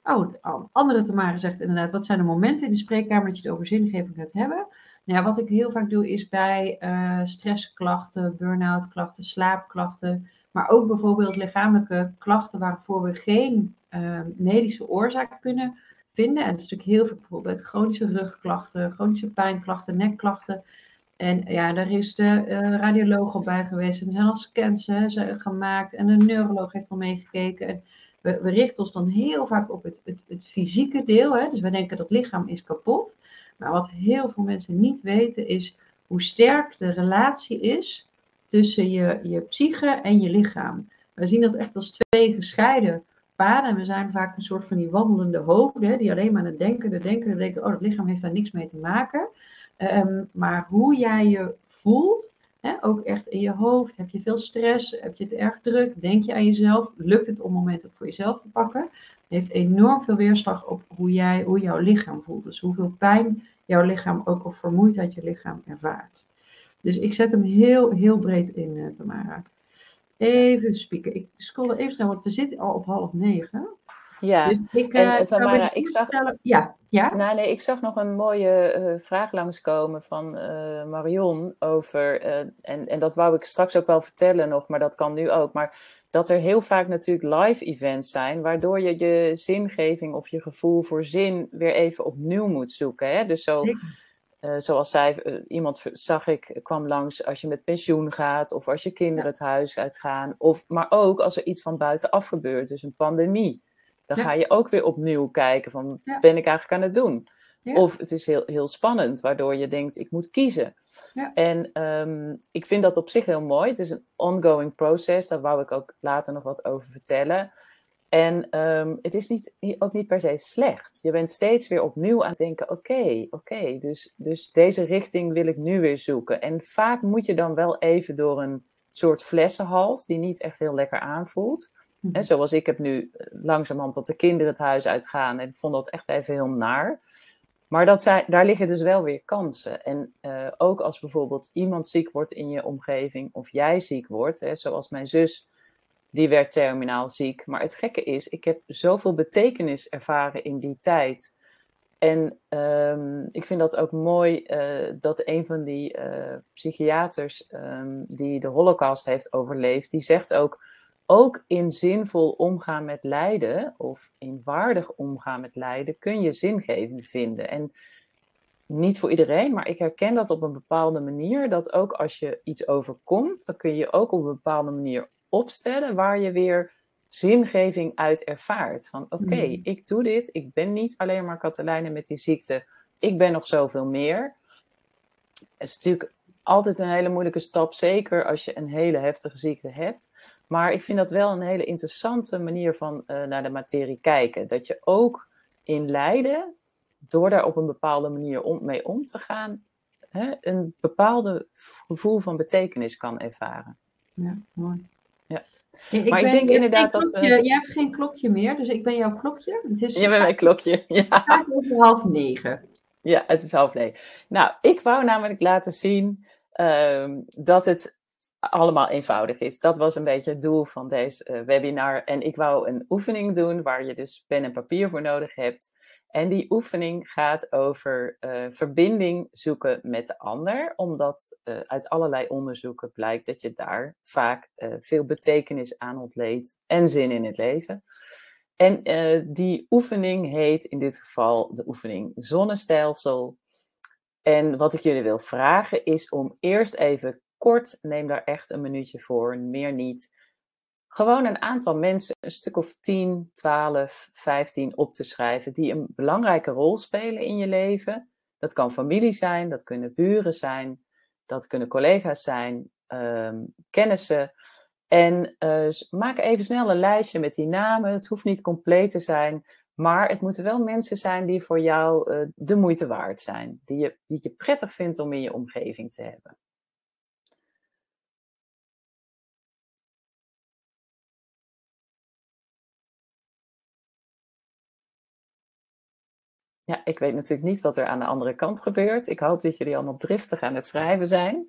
Uh, oh, andere Tamara zegt inderdaad, wat zijn de momenten in de spreekkamer dat je het over zingeving gaat hebben? Nou ja, wat ik heel vaak doe is bij uh, stressklachten, burn-out klachten, slaapklachten, maar ook bijvoorbeeld lichamelijke klachten waarvoor we geen medische oorzaak kunnen vinden. En dat is natuurlijk heel veel bijvoorbeeld chronische rugklachten, chronische pijnklachten, nekklachten. En ja, daar is de uh, radioloog al bij geweest. En zijn al scans gemaakt. En de neuroloog heeft al meegekeken. En we, richten ons dan heel vaak op het, het, het fysieke deel. Hè. Dus we denken dat lichaam is kapot. Maar wat heel veel mensen niet weten is hoe sterk de relatie is tussen je, je psyche en je lichaam. We zien dat echt als twee gescheiden paden. En we zijn vaak een soort van die wandelende hoofden, die alleen maar aan het denken, de denken, de denken, oh, het lichaam heeft daar niks mee te maken. Ehm, maar hoe jij je voelt, ook echt in je hoofd, heb je veel stress, heb je het erg druk, denk je aan jezelf, lukt het om momenten voor jezelf te pakken, heeft enorm veel weerslag op hoe, jij, hoe jouw lichaam voelt. Dus hoeveel pijn jouw lichaam ook of vermoeidheid je lichaam ervaart. Dus ik zet hem heel, heel breed in, uh, Tamara. Even spieken. Ik scroll even snel, want we zitten al op half negen. Ja, dus ik, en uh, Tamara, ik zag, ja, ja? Nou, nee, ik zag nog een mooie uh, vraag langskomen van uh, Marion over, en, en dat wou ik straks ook wel vertellen nog, maar dat kan nu ook, maar dat er heel vaak natuurlijk live events zijn, waardoor je je zingeving of je gevoel voor zin weer even opnieuw moet zoeken. Hè? Dus zo... Uh, zoals zij, uh, iemand zag ik, kwam langs als je met pensioen gaat of als je kinderen het huis uitgaan. Of, maar ook als er iets van buitenaf gebeurt, dus een pandemie. Dan ga je ook weer opnieuw kijken van, ben ik eigenlijk aan het doen? Of het is heel, heel spannend, waardoor je denkt, ik moet kiezen. En um, ik vind dat op zich heel mooi. Het is een ongoing process, daar wou ik ook later nog wat over vertellen. En um, het is niet, ook niet per se slecht. Je bent steeds weer opnieuw aan het denken: oké, oké, dus, dus deze richting wil ik nu weer zoeken. En vaak moet je dan wel even door een soort flessenhals die niet echt heel lekker aanvoelt. En mhm. zoals ik heb nu eh, langzamerhand dat de kinderen het huis uitgaan en ik vond dat echt even heel naar. Maar dat zijn, daar liggen dus wel weer kansen. En uh, ook als bijvoorbeeld iemand ziek wordt in je omgeving of jij ziek wordt, hè, zoals mijn zus die werd terminaal ziek. Maar het gekke is, ik heb zoveel betekenis ervaren in die tijd. En um, ik vind dat ook mooi uh, dat een van die uh, psychiaters um, die de holocaust heeft overleefd, die zegt ook, ook in zinvol omgaan met lijden of in waardig omgaan met lijden kun je zingeving vinden. En niet voor iedereen, maar ik herken dat op een bepaalde manier. Dat ook als je iets overkomt, dan kun je ook op een bepaalde manier opstellen waar je weer zingeving uit ervaart. Van oké, hmm. ik doe dit, ik ben niet alleen maar Katelijne met die ziekte, ik ben nog zoveel meer. Het is natuurlijk altijd een hele moeilijke stap, zeker als je een hele heftige ziekte hebt. Maar ik vind dat wel een hele interessante manier van uh, naar de materie kijken. Dat je ook in lijden, door daar op een bepaalde manier om, mee om te gaan, hè, een bepaalde gevoel van betekenis kan ervaren. Ja, mooi. Ja. ik maar ik denk inderdaad dat we... Jij hebt geen klokje meer, dus ik ben jouw klokje. Het is Je bent mijn klokje, ja. Het is half negen. Ja, het is half negen. Nou, ik wou namelijk laten zien uh, dat het allemaal eenvoudig is. Dat was een beetje het doel van deze uh, webinar. En ik wou een oefening doen waar je dus pen en papier voor nodig hebt. En die oefening gaat over uh, verbinding zoeken met de ander, omdat uh, uit allerlei onderzoeken blijkt dat je daar vaak veel betekenis aan ontleedt en zin in het leven. En die oefening heet in dit geval de oefening zonnestelsel. En wat ik jullie wil vragen is om eerst even kort, neem daar echt een minuutje voor, meer niet, gewoon een aantal mensen, een stuk of 10, 12, 15 op te schrijven die een belangrijke rol spelen in je leven. Dat kan familie zijn, dat kunnen buren zijn, dat kunnen collega's zijn, um, kennissen. En uh, maak even snel een lijstje met die namen. Het hoeft niet compleet te zijn, maar het moeten wel mensen zijn die voor jou uh, de moeite waard zijn. Die je, die je prettig vindt om in je omgeving te hebben. Ja, ik weet natuurlijk niet wat er aan de andere kant gebeurt. Ik hoop dat jullie allemaal driftig aan het schrijven zijn.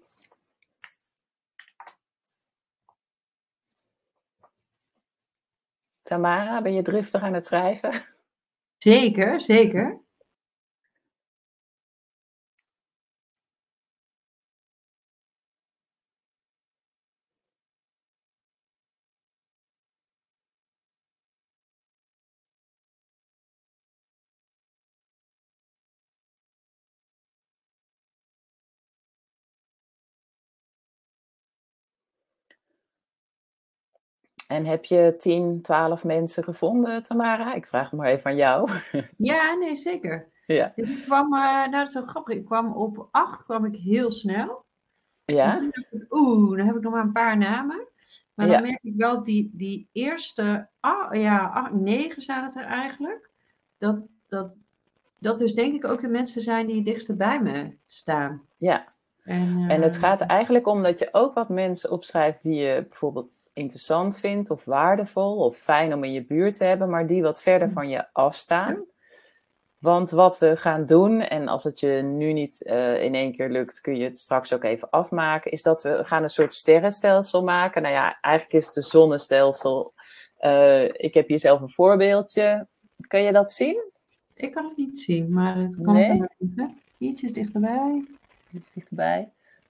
Tamara, ben je driftig aan het schrijven? Zeker, zeker. En heb je 10, 12 mensen gevonden, Tamara? Ik vraag het maar even aan jou. Ja, nee, zeker. Ja. Dus ik kwam, uh, nou dat is zo grappig, ik kwam op 8 kwam ik heel snel. Ja. En toen dacht ik, oeh, dan heb ik nog maar een paar namen. Maar dan merk ik wel, die, die eerste, ah, ja, negen zaten er eigenlijk. Dat, dat, dat dus denk ik ook de mensen zijn die dichtst bij me staan. Ja, en, en, het gaat er eigenlijk om dat je ook wat mensen opschrijft die je bijvoorbeeld interessant vindt of waardevol of fijn om in je buurt te hebben, maar die wat verder van je afstaan. Want wat we gaan doen, en als het je nu niet uh, in één keer lukt, kun je het straks ook even afmaken, is dat we gaan een soort sterrenstelsel maken. Nou ja, eigenlijk is het een zonnestelsel. Uh, ik heb hier zelf een voorbeeldje. Kun je dat zien? Ik kan het niet zien, maar het kan nee? ietsjes dichterbij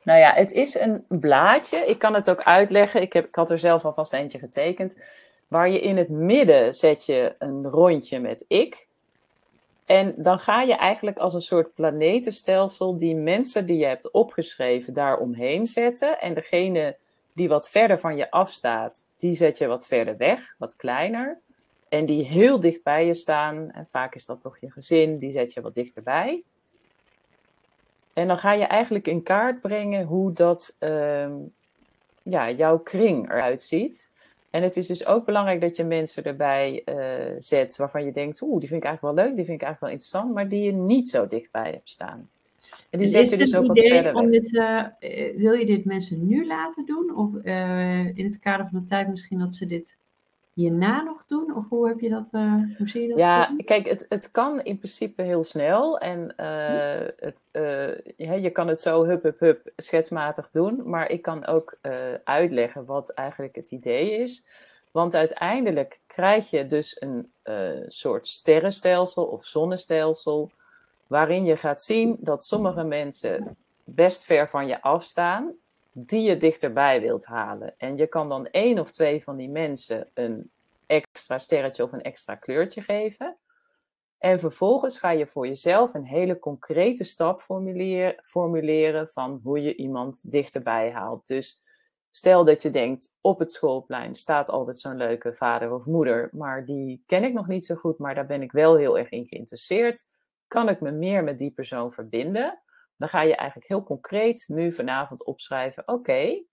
Nou ja, het is een blaadje. Ik kan het ook uitleggen. Ik, heb, ik had er zelf alvast eentje getekend. Waar je in het midden zet je een rondje met ik. En dan ga je eigenlijk als een soort planetenstelsel die mensen die je hebt opgeschreven daar omheen zetten. En degene die wat verder van je afstaat, die zet je wat verder weg, wat kleiner. En die heel dicht bij je staan, en vaak is dat toch je gezin, die zet je wat dichterbij. En dan ga je eigenlijk in kaart brengen hoe dat uh, ja, jouw kring eruit ziet. En het is dus ook belangrijk dat je mensen erbij uh, zet waarvan je denkt, oeh, die vind ik eigenlijk wel leuk, die vind ik eigenlijk wel interessant, maar die je niet zo dichtbij hebt staan. En die zet je dus ook wat verder om dit, uh, wil je dit mensen nu laten doen? Of uh, in het kader van de tijd misschien dat ze dit hierna nog doen? Of hoe heb je dat, uh, hoe zie je dat? Ja, kijk, het, het kan in principe heel snel. En uh, het, uh, je kan het zo hup, hup, hup schetsmatig doen. Maar ik kan ook uitleggen wat eigenlijk het idee is. Want uiteindelijk krijg je dus een soort sterrenstelsel of zonnestelsel. Waarin je gaat zien dat sommige mensen best ver van je afstaan die je dichterbij wilt halen. En je kan dan één of twee van die mensen een extra sterretje of een extra kleurtje geven. En vervolgens ga je voor jezelf een hele concrete stap formuleren, van hoe je iemand dichterbij haalt. Dus stel dat je denkt, op het schoolplein staat altijd zo'n leuke vader of moeder, maar die ken ik nog niet zo goed, maar daar ben ik wel heel erg in geïnteresseerd. Kan ik me meer met die persoon verbinden? Dan ga je eigenlijk heel concreet nu vanavond opschrijven: oké,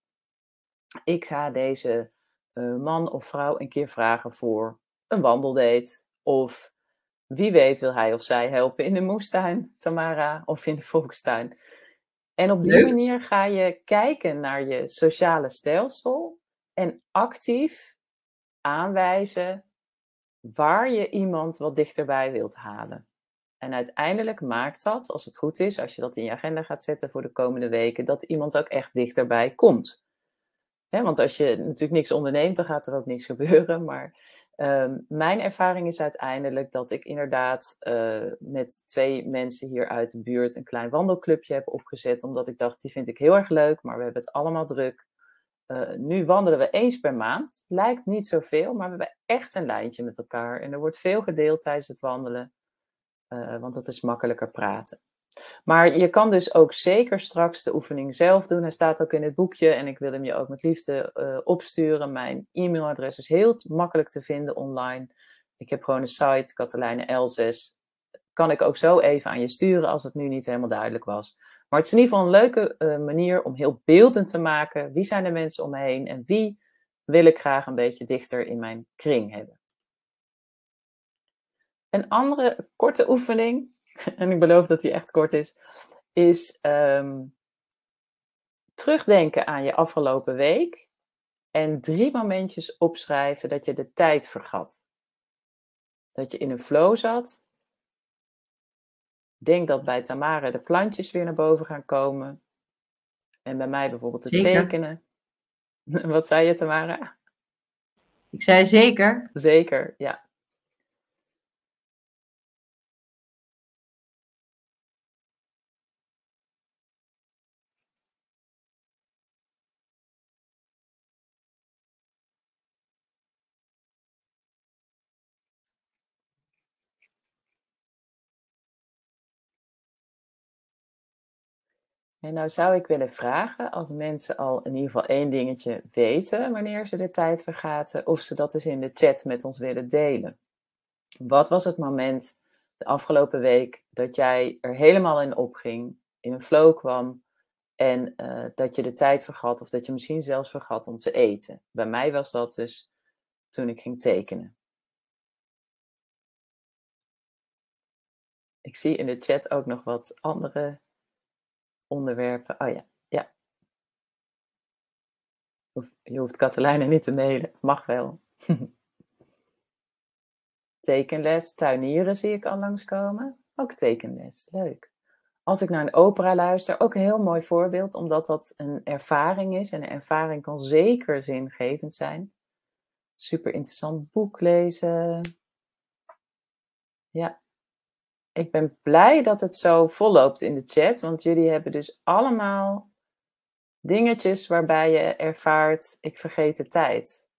ik ga deze uh, man of vrouw een keer vragen voor een wandeldate. Of wie weet wil hij of zij helpen in de moestuin, Tamara, of in de volkstuin. En op die manier ga je kijken naar je sociale stelsel en actief aanwijzen waar je iemand wat dichterbij wilt halen. En uiteindelijk maakt dat, als het goed is, als je dat in je agenda gaat zetten voor de komende weken, dat iemand ook echt dichterbij komt. want als je natuurlijk niks onderneemt, dan gaat er ook niks gebeuren. Maar Ehm, mijn ervaring is uiteindelijk dat ik inderdaad uh, met twee mensen hier uit de buurt een klein wandelclubje heb opgezet. Omdat ik dacht, die vind ik heel erg leuk, maar we hebben het allemaal druk. Uh, nu wandelen we eens per maand. Lijkt niet zoveel, maar we hebben echt een lijntje met elkaar. En er wordt veel gedeeld tijdens het wandelen, uh, want dat is makkelijker praten. Maar je kan dus ook zeker straks de oefening zelf doen. Hij staat ook in het boekje en ik wil hem je ook met liefde uh, opsturen. Mijn e-mailadres is heel makkelijk te vinden online. Ik heb gewoon een site, Katelijne L6. Kan ik ook zo even aan je sturen als het nu niet helemaal duidelijk was. Maar het is in ieder geval een leuke uh, manier om heel beeldend te maken. Wie zijn de mensen om me heen en wie wil ik graag een beetje dichter in mijn kring hebben. Een andere korte oefening en ik beloof dat die echt kort is, is um, terugdenken aan je afgelopen week en drie momentjes opschrijven dat je de tijd vergat. Dat je in een flow zat. Denk dat bij Tamara de plantjes weer naar boven gaan komen. En bij mij bijvoorbeeld het tekenen. Wat zei je, Tamara? Ik zei zeker. Zeker, ja. En nou zou ik willen vragen, als mensen al in ieder geval één dingetje weten wanneer ze de tijd vergaten, of ze dat dus in de chat met ons willen delen. Wat was het moment de afgelopen week dat jij er helemaal in opging, in een flow kwam en uh, dat je de tijd vergat of dat je misschien zelfs vergat om te eten? Bij mij was dat dus toen ik ging tekenen. Ik zie in de chat ook nog wat andere onderwerpen. Oh ja, ja. Je hoeft Katelijne niet te mailen. Mag wel. tekenles, tuinieren zie ik al langskomen. Ook tekenles, leuk. Als ik naar een opera luister, ook een heel mooi voorbeeld, omdat dat een ervaring is. En een ervaring kan zeker zingevend zijn. Super interessant boek lezen. Ja, ik ben blij dat het zo volloopt in de chat, want jullie hebben dus allemaal dingetjes waarbij je ervaart, ik vergeet de tijd.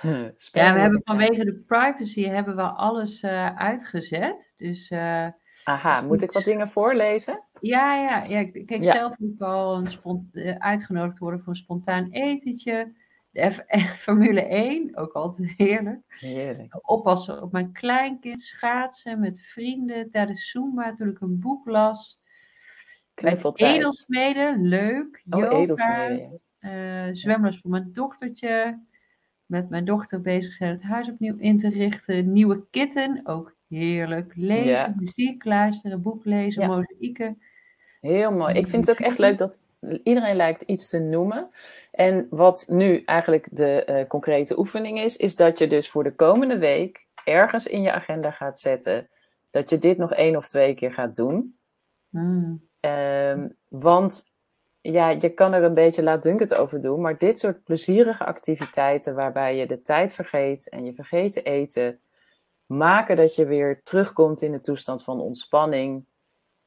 ja, we hebben vanwege de privacy hebben we alles uh, uitgezet. Dus, uh, Aha, moet ik wat dingen voorlezen? Ja, ja, ja. ik ja. zelf ook al een uh, uitgenodigd worden voor een spontaan etentje. De F Formule 1, ook altijd heerlijk. Heerlijk. Oppassen op mijn kleinkind, schaatsen met vrienden tijdens Zumba toen ik een boek las. Edelsmeden, leuk. Oh, yoga, uh, zwemles voor mijn dochtertje. Met mijn dochter bezig zijn het huis opnieuw in te richten. Nieuwe kitten, ook heerlijk. Lezen, muziek luisteren, boek lezen, ja. mozaïeken. Heel mooi. Ik vind het ook echt leuk dat iedereen lijkt iets te noemen. En wat nu eigenlijk de uh, concrete oefening is, is dat je dus voor de komende week ergens in je agenda gaat zetten dat je dit nog één of twee keer gaat doen. Mm. Um, want ja, je kan er een beetje laatdunkend over doen, maar dit soort plezierige activiteiten waarbij je de tijd vergeet en je vergeet te eten, maken dat je weer terugkomt in de toestand van ontspanning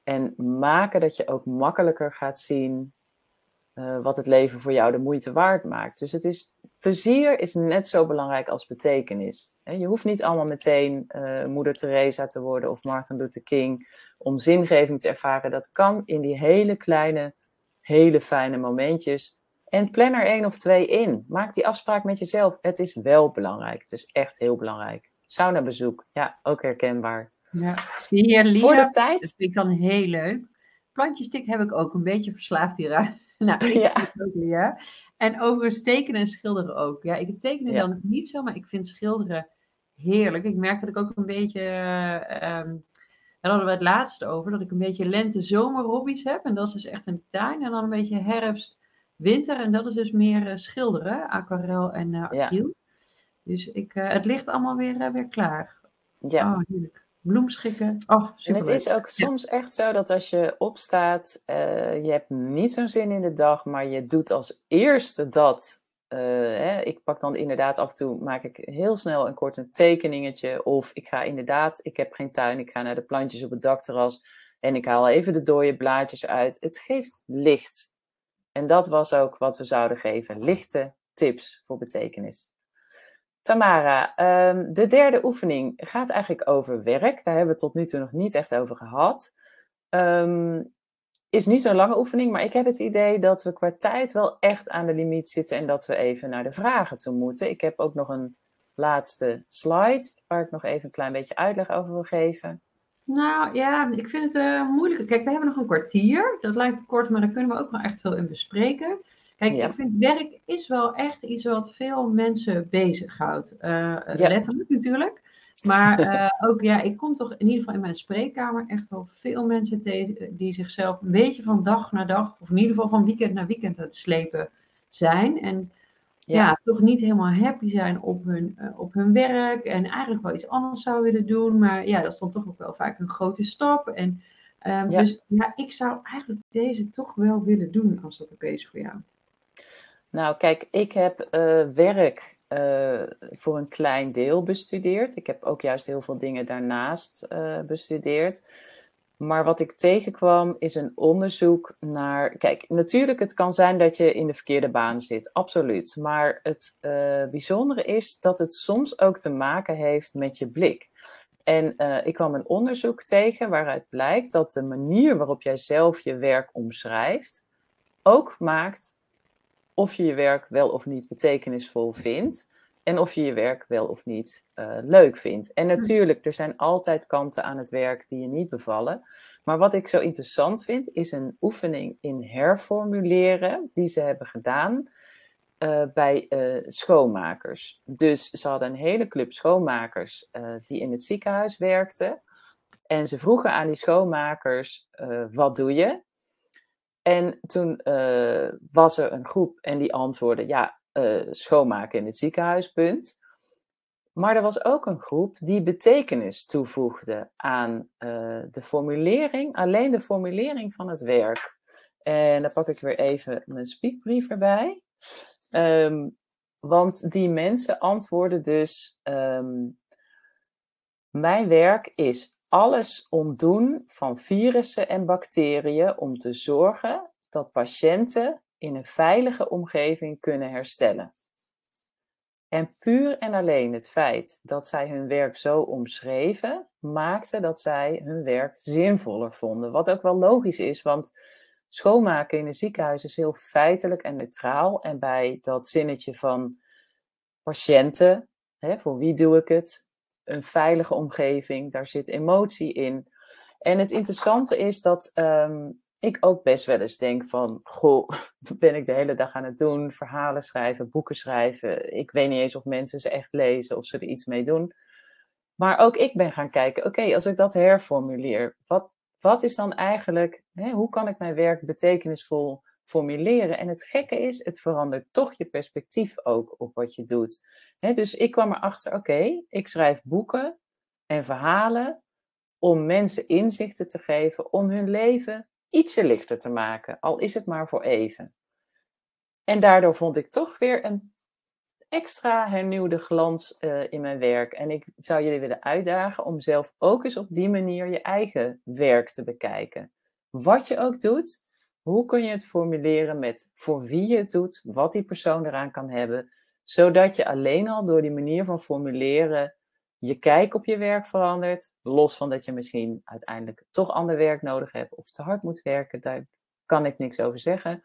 en maken dat je ook makkelijker gaat zien uh, wat het leven voor jou de moeite waard maakt. Dus het is, plezier is net zo belangrijk als betekenis. Je hoeft niet allemaal meteen uh, Moeder Teresa te worden of Martin Luther King om zingeving te ervaren. Dat kan in die hele kleine, hele fijne momentjes. En plan er één of twee in. Maak die afspraak met jezelf. Het is wel belangrijk. Het is echt heel belangrijk. Sauna bezoek, ja, ook herkenbaar. Ja, zie hier Lia, Voor de tijd. dat vind ik dan heel leuk. Plantjestik heb ik ook een beetje verslaafd hieraan. Nou, ik ja. ook. En overigens tekenen en schilderen ook. Ja, ik tekenen dan niet zo, maar ik vind schilderen heerlijk. Ik merk dat ik ook een beetje... Um, daar hadden we het laatste over, dat ik een beetje lente-zomer hobby's heb. En dat is dus echt in de tuin. En dan een beetje herfst, winter. En dat is dus meer uh, schilderen, aquarel en uh, acryl. Ja. Dus ik, uh, het ligt allemaal weer, weer klaar. Ja. Oh, heerlijk bloemschikken. Oh, en het is ook soms echt zo dat als je opstaat, uh, je hebt niet zo'n zin in de dag, maar je doet als eerste dat. Uh, hè, ik pak dan inderdaad af en toe, maak ik heel snel een kort een tekeningetje. Of ik ga inderdaad, ik heb geen tuin, ik ga naar de plantjes op het dakterras en ik haal even de dode blaadjes uit. Het geeft licht. En dat was ook wat we zouden geven. Lichte tips voor betekenis. Tamara, ehm, de derde oefening gaat eigenlijk over werk. Daar hebben we tot nu toe nog niet echt over gehad. Um, is niet zo'n lange oefening, maar ik heb het idee dat we qua tijd wel echt aan de limiet zitten en dat we even naar de vragen toe moeten. Ik heb ook nog een laatste slide waar ik nog even een klein beetje uitleg over wil geven. Nou ja, ik vind het uh, moeilijk. Kijk, we hebben nog een kwartier. Dat lijkt kort, maar daar kunnen we ook nog echt veel in bespreken. Kijk, ik vind werk is wel echt iets wat veel mensen bezighoudt. Uh, Letterlijk natuurlijk. Maar uh, ook, ja, ik kom toch in ieder geval in mijn spreekkamer echt wel veel mensen tegen die zichzelf een beetje van dag naar dag, of in ieder geval van weekend naar weekend aan het slepen zijn. En ja, toch niet helemaal happy zijn op hun, uh, op hun werk en eigenlijk wel iets anders zou willen doen. Maar ja, dat is dan toch ook wel vaak een grote stap. En, um, ja. Dus ja, ik zou eigenlijk deze toch wel willen doen als dat oké is voor jou. Nou, kijk, ik heb uh, werk uh, voor een klein deel bestudeerd. Ik heb ook juist heel veel dingen daarnaast uh, bestudeerd. Maar wat ik tegenkwam is een onderzoek naar. Kijk, natuurlijk, het kan zijn dat je in de verkeerde baan zit, absoluut. Maar het bijzondere is dat het soms ook te maken heeft met je blik. En ik kwam een onderzoek tegen waaruit blijkt dat de manier waarop jij zelf je werk omschrijft ook maakt of je je werk wel of niet betekenisvol vindt. En of je je werk wel of niet uh, leuk vindt. En hm. natuurlijk, er zijn altijd kanten aan het werk die je niet bevallen. Maar wat ik zo interessant vind, is een oefening in herformuleren die ze hebben gedaan uh, bij uh, schoonmakers. Dus ze hadden een hele club schoonmakers die in het ziekenhuis werkten. En ze vroegen aan die schoonmakers: wat doe je? En toen uh, was er een groep en die antwoordde, ja, uh, schoonmaken in het ziekenhuis, punt. Maar er was ook een groep die betekenis toevoegde aan uh, de formulering, alleen de formulering van het werk. En daar pak ik weer even mijn speakbrief erbij. Um, want die mensen antwoorden dus, um, mijn werk is alles ontdoen van virussen en bacteriën om te zorgen dat patiënten in een veilige omgeving kunnen herstellen. En puur en alleen het feit dat zij hun werk zo omschreven, maakte dat zij hun werk zinvoller vonden. Wat ook wel logisch is, want schoonmaken in een ziekenhuis is heel feitelijk en neutraal. En bij dat zinnetje van patiënten, hè, voor wie doe ik het? Een veilige omgeving, daar zit emotie in. En het interessante is dat um, ik ook best wel eens denk van, goh, ben ik de hele dag aan het doen? Verhalen schrijven, boeken schrijven. Ik weet niet eens of mensen ze echt lezen of ze er iets mee doen. Maar ook ik ben gaan kijken, oké, als ik dat herformuleer, wat, wat is dan eigenlijk, hè, hoe kan ik mijn werk betekenisvol formuleren. En het gekke is, het verandert toch je perspectief ook op wat je doet. dus ik kwam erachter, oké, ik schrijf boeken en verhalen om mensen inzichten te geven, om hun leven ietsje lichter te maken, al is het maar voor even. En daardoor vond ik toch weer een extra hernieuwde glans uh, in mijn werk. En ik zou jullie willen uitdagen om zelf ook eens op die manier je eigen werk te bekijken. Wat je ook doet, hoe kun je het formuleren met voor wie je het doet, wat die persoon eraan kan hebben, zodat je alleen al door die manier van formuleren je kijk op je werk verandert, los van dat je misschien uiteindelijk toch ander werk nodig hebt of te hard moet werken, daar kan ik niks over zeggen.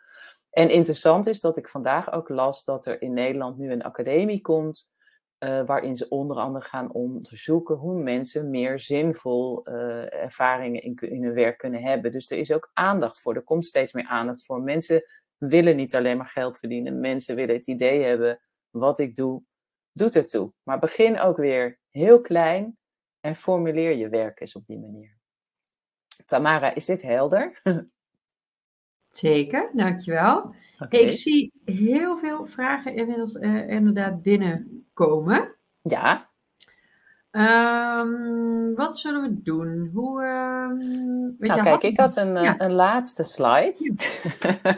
En interessant is dat ik vandaag ook las dat er in Nederland nu een academie komt Uh, waarin ze onder andere gaan onderzoeken hoe mensen meer zinvol uh, ervaringen in, in, hun werk kunnen hebben. Dus er is ook aandacht voor. Er komt steeds meer aandacht voor. Mensen willen niet alleen maar geld verdienen. Mensen willen het idee hebben: wat ik doe, doet ertoe. Maar begin ook weer heel klein en formuleer je werk eens op die manier. Tamara, is dit helder? Zeker, dankjewel. Okay. Ik zie heel veel vragen inmiddels uh, inderdaad binnenkomen. Ja. Um, wat zullen we doen? Hoe, um, weet nou, kijk, ik had een, ja. een laatste slide.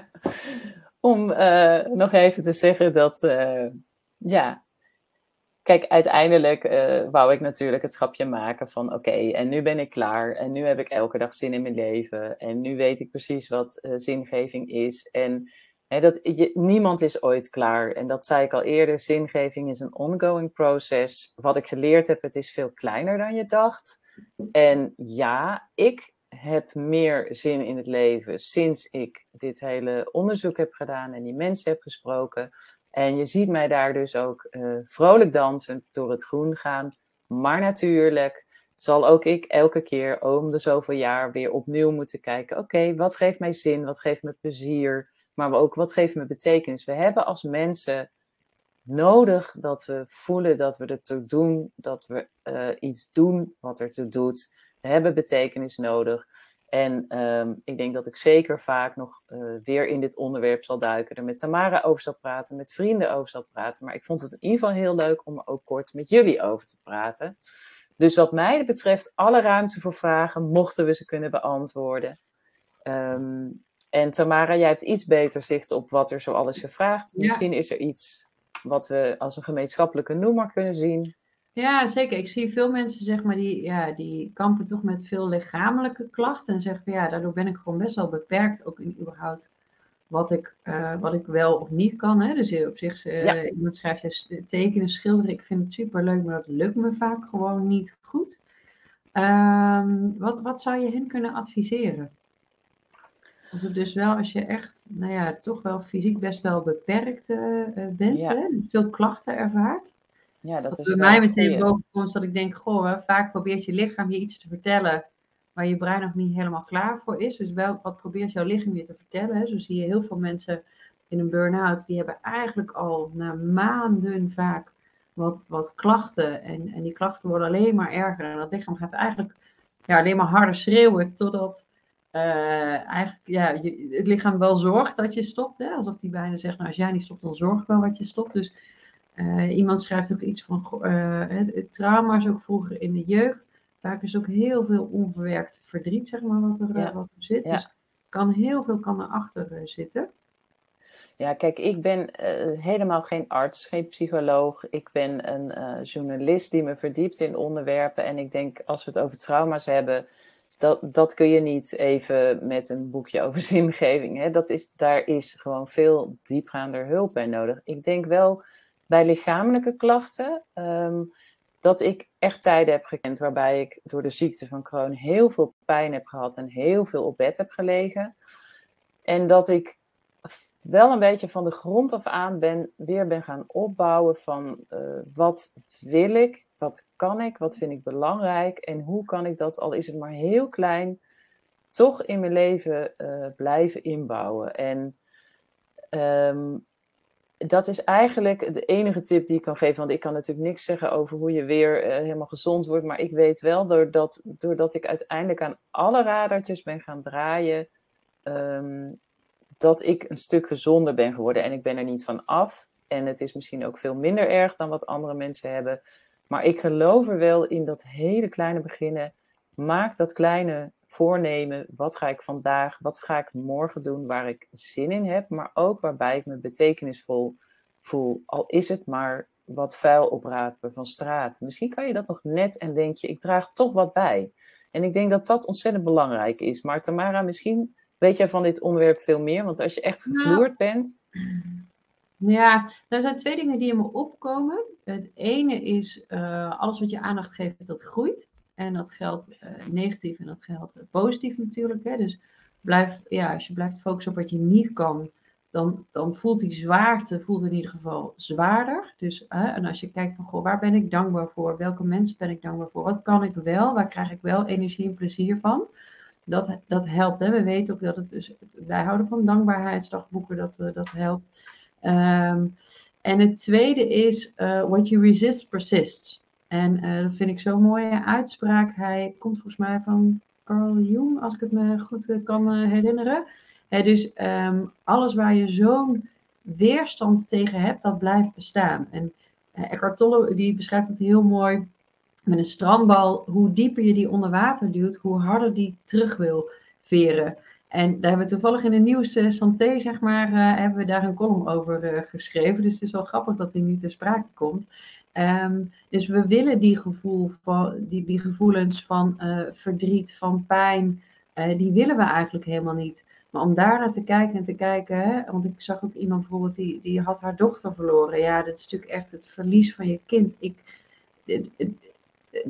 Om uh, nog even te zeggen dat, uh, ja, Kijk, uiteindelijk uh, wou ik natuurlijk het grapje maken van oké, en nu ben ik klaar. En nu heb ik elke dag zin in mijn leven. En nu weet ik precies wat uh, zingeving is. En dat, niemand is ooit klaar. En dat zei ik al eerder, zingeving is een ongoing process. Wat ik geleerd heb, het is veel kleiner dan je dacht. En ja, ik heb meer zin in het leven sinds ik dit hele onderzoek heb gedaan en die mensen heb gesproken. En je ziet mij daar dus ook uh, vrolijk dansend door het groen gaan. Maar natuurlijk zal ook ik elke keer om de zoveel jaar weer opnieuw moeten kijken. Oké, wat geeft mij zin? Wat geeft me plezier? Maar ook wat geeft me betekenis? We hebben als mensen nodig dat we voelen dat we ertoe doen, dat we uh, iets doen wat ertoe doet. We hebben betekenis nodig. En um, ik denk dat ik zeker vaak nog uh, weer in dit onderwerp zal duiken, er met Tamara over zal praten, met vrienden over zal praten. Maar ik vond het in ieder geval heel leuk om er ook kort met jullie over te praten. Dus wat mij betreft, alle ruimte voor vragen, mochten we ze kunnen beantwoorden. Um, en Tamara, jij hebt iets beter zicht op wat er zo alles gevraagd. Ja. Misschien is er iets wat we als een gemeenschappelijke noemer kunnen zien. Ja, zeker. Ik zie veel mensen, zeg maar, die, ja, die kampen toch met veel lichamelijke klachten. En zeggen van ja, daardoor ben ik gewoon best wel beperkt, ook in überhaupt wat ik, uh, wat ik wel of niet kan. Hè. Dus op zich, uh, ja. iemand schrijft je tekenen, schilderen. Ik vind het super leuk, maar dat lukt me vaak gewoon niet goed. Um, wat, wat zou je hen kunnen adviseren? Als het dus wel, als je echt, nou ja, toch wel fysiek best wel beperkt uh, bent, ja. hè, veel klachten ervaart. Ja, dat is bij mij meteen boven komt dat ik denk, goh, vaak probeert je lichaam je iets te vertellen waar je brein nog niet helemaal klaar voor is. Dus wel, wat probeert jouw lichaam je te vertellen? Hè? Zo zie je heel veel mensen in een burn-out, die hebben eigenlijk al na maanden vaak wat, wat klachten. En, en die klachten worden alleen maar erger. En dat lichaam gaat eigenlijk ja, alleen maar harder schreeuwen totdat uh, eigenlijk ja, je, het lichaam wel zorgt dat je stopt. Hè? Alsof die bijna zegt, nou als jij niet stopt, dan zorg ik wel dat je stopt. Dus uh, iemand schrijft ook iets van uh, trauma's ook vroeger in de jeugd. Vaak is ook heel veel onverwerkt verdriet, zeg maar, wat er, ja. wat er zit. Ja. Dus kan heel veel kan erachter zitten. Ja, kijk, ik ben helemaal geen arts, geen psycholoog. Ik ben een journalist die me verdiept in onderwerpen. En ik denk, als we het over trauma's hebben, dat, dat kun je niet even met een boekje over zingeving. Hè? Dat is, daar is gewoon veel diepgaander hulp bij nodig. Ik denk wel bij lichamelijke klachten. Um, dat ik echt tijden heb gekend waarbij ik door de ziekte van Crohn heel veel pijn heb gehad en heel veel op bed heb gelegen. En dat ik wel een beetje van de grond af aan ben, weer ben gaan opbouwen van uh, wat wil ik, wat kan ik, wat vind ik belangrijk en hoe kan ik dat, al is het maar heel klein, toch in mijn leven uh, blijven inbouwen. En um, dat is eigenlijk de enige tip die ik kan geven. Want ik kan natuurlijk niks zeggen over hoe je weer uh, helemaal gezond wordt. Maar ik weet wel, doordat, doordat ik uiteindelijk aan alle radertjes ben gaan draaien, um, dat ik een stuk gezonder ben geworden. En ik ben er niet van af. En het is misschien ook veel minder erg dan wat andere mensen hebben. Maar ik geloof er wel in dat hele kleine beginnen. Maak dat kleine voornemen. Wat ga ik vandaag, wat ga ik morgen doen waar ik zin in heb, maar ook waarbij ik me betekenisvol voel. Al is het maar wat vuil oprapen van straat. Misschien kan je dat nog net en denk je, ik draag toch wat bij. En ik denk dat dat ontzettend belangrijk is. Maar Tamara, misschien weet jij van dit onderwerp veel meer, want als je echt nou. gevloerd bent. Ja, er zijn twee dingen die in me opkomen. Het ene is uh, alles wat je aandacht geeft, dat groeit. En dat geldt uh, negatief en dat geldt positief natuurlijk. Hè? Dus blijf, ja, als je blijft focussen op wat je niet kan, dan, dan voelt die zwaarte voelt in ieder geval zwaarder. Dus, en als je kijkt van, goh, waar ben ik dankbaar voor? Welke mensen ben ik dankbaar voor? Wat kan ik wel? Waar krijg ik wel energie en plezier van? Dat, dat helpt. Hè? We weten ook dat het dus, wij houden van dankbaarheidsdagboeken, dat, uh, dat helpt. Ehm, en het tweede is, uh, what you resist persists. En uh, dat vind ik zo'n mooie uitspraak. Hij komt volgens mij van Carl Jung, als ik het me goed kan herinneren dus ehm, alles waar je zo'n weerstand tegen hebt, dat blijft bestaan. En Eckhart Tolle die beschrijft het heel mooi met een strandbal. Hoe dieper je die onder water duwt, hoe harder die terug wil veren. En daar hebben we toevallig in de nieuwste Santé, zeg maar, uh, hebben we daar een column over uh, geschreven. Dus het is wel grappig dat die nu ter sprake komt. Um, dus we willen die, gevoel van, die, die gevoelens van verdriet, van pijn, die willen we eigenlijk helemaal niet. Maar om daar naar te kijken en te kijken, hè, want ik zag ook iemand bijvoorbeeld die, die had haar dochter verloren. Ja, dat is natuurlijk echt het verlies van je kind. Ik,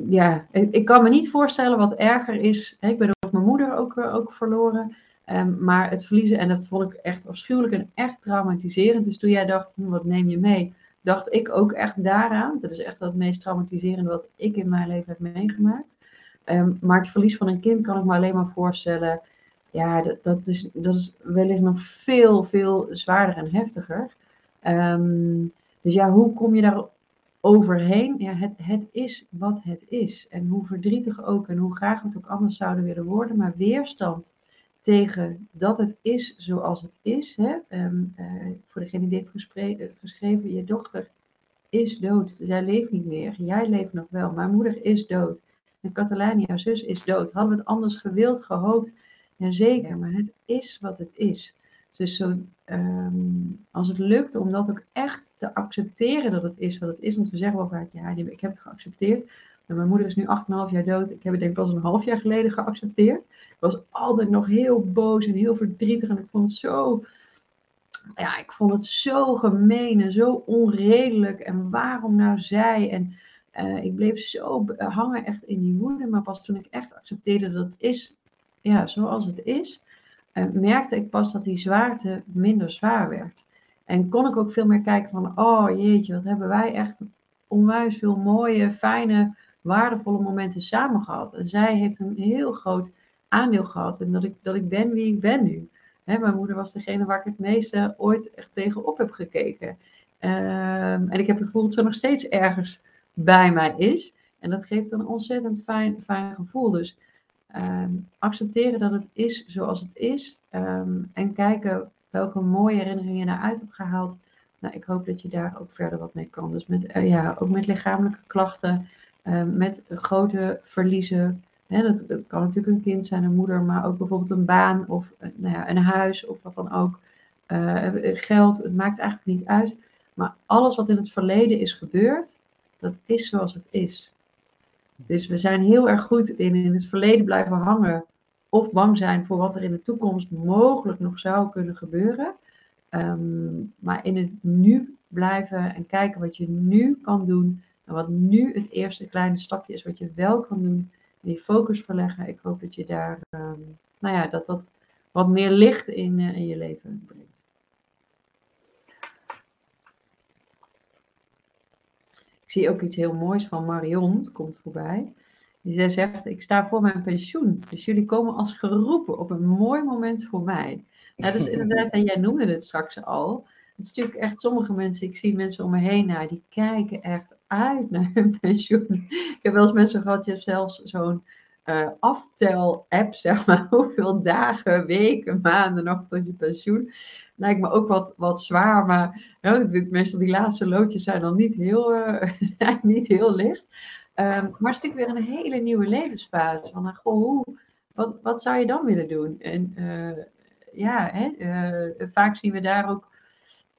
ja, ik kan me niet voorstellen wat erger is. Ik ben ook mijn moeder ook, eh, ook verloren. Um, maar het verliezen, en dat vond ik echt afschuwelijk en echt traumatiserend. Dus toen jij dacht, hm, wat neem je mee? Dacht ik ook echt daaraan. Dat is echt wel het meest traumatiserende wat ik in mijn leven heb meegemaakt. Um, maar het verlies van een kind kan ik me alleen maar voorstellen ja, dat, dat, is, dat is wellicht nog veel, veel zwaarder en heftiger. Ehm, dus ja, hoe kom je daar overheen? Ja, het, het is wat het is. En hoe verdrietig ook en hoe graag we het ook anders zouden willen worden, maar weerstand tegen dat het is zoals het is. Hè? Ehm, eh, voor degene die heeft eh, geschreven, je dochter is dood. Zij leeft niet meer. Jij leeft nog wel. Mijn moeder is dood. En Catalijn, jouw zus, is dood. Hadden we het anders gewild, gehoopt, Jazeker, maar het is wat het is. Dus zo, ehm, als het lukt om dat ook echt te accepteren dat het is wat het is. Want we zeggen wel vaak, ja, ik heb het geaccepteerd. En mijn moeder is nu 8,5 jaar dood. Ik heb het denk ik pas een half jaar geleden geaccepteerd. Ik was altijd nog heel boos en heel verdrietig. En ik vond het zo, ja, ik vond het zo gemeen en zo onredelijk. En waarom nou zij? En uh, ik bleef zo hangen echt in die woede. Maar pas toen ik echt accepteerde dat het is ja, zoals het is, merkte ik pas dat die zwaarte minder zwaar werd. En kon ik ook veel meer kijken van, oh jeetje, wat hebben wij echt onwijs veel mooie, fijne, waardevolle momenten samen gehad. En zij heeft een heel groot aandeel gehad in dat ik, dat ik ben wie ik ben nu. mijn moeder was degene waar ik het meeste ooit echt tegenop heb gekeken. Ehm, en ik heb het gevoel dat ze nog steeds ergens bij mij is. En dat geeft een ontzettend fijn, fijn gevoel. Dus Ehm, accepteren dat het is zoals het is. Ehm, en kijken welke mooie herinneringen je daaruit hebt gehaald. Nou, ik hoop dat je daar ook verder wat mee kan. Dus met, uh, ja, ook met lichamelijke klachten, ehm, met grote verliezen. Hè, dat, dat, kan natuurlijk een kind zijn, een moeder, maar ook bijvoorbeeld een baan of uh, nou ja, een huis of wat dan ook. Uh, geld, het maakt eigenlijk niet uit. Maar alles wat in het verleden is gebeurd, dat is zoals het is. Dus we zijn heel erg goed in in het verleden blijven hangen of bang zijn voor wat er in de toekomst mogelijk nog zou kunnen gebeuren. Ehm, maar in het nu blijven en kijken wat je nu kan doen. En wat nu het eerste kleine stapje is wat je wel kan doen. En die focus verleggen. Ik hoop dat je daar, um, nou ja, dat dat wat meer licht in, uh, in je leven brengt. Zie ook iets heel moois van Marion, komt voorbij. Die zegt, ik sta voor mijn pensioen. Dus jullie komen als geroepen op een mooi moment voor mij. Nou, dus inderdaad, en jij noemde het straks al. Het is natuurlijk echt sommige mensen, ik zie mensen om me heen, nou, die kijken echt uit naar hun pensioen. Ik heb wel eens mensen gehad, je hebt zelfs zo'n uh, aftel-app, zeg maar, hoeveel dagen, weken, maanden nog tot je pensioen lijkt me ook wat, wat zwaar. Maar ja, meestal die laatste loodjes zijn dan niet heel, uh, niet heel licht. Um, maar het is natuurlijk weer een hele nieuwe levensfase. Van, goh, hoe, wat, wat zou je dan willen doen? En uh, ja, hè, vaak zien we daar ook,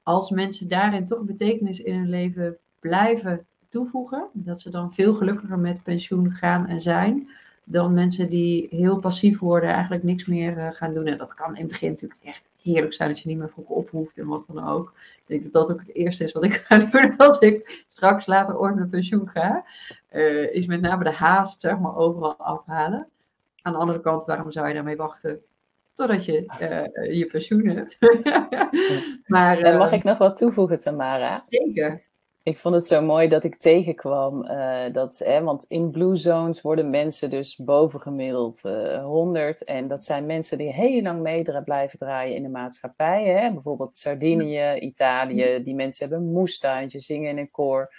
als mensen daarin toch betekenis in hun leven blijven toevoegen, dat ze dan veel gelukkiger met pensioen gaan en zijn dan mensen die heel passief worden, eigenlijk niks meer uh, gaan doen. En dat kan in het begin natuurlijk echt heerlijk zijn dat je niet meer vroeg ophoeft en wat dan ook. Ik denk dat dat ook het eerste is wat ik ga doen als ik straks later ooit met pensioen ga. Uh, is met name de haast zeg maar overal afhalen. Aan de andere kant, waarom zou je daarmee wachten totdat je uh, je pensioen hebt. maar, uh, mag ik nog wat toevoegen, Tamara? Zeker. Ik vond het zo mooi dat ik tegenkwam uh, dat, hè, want in blue zones worden mensen dus bovengemiddeld uh, 100 en dat zijn mensen die heel lang mee blijven draaien in de maatschappij. Hè? Bijvoorbeeld Sardinië, Italië, die mensen hebben een moestuintje, zingen in een koor.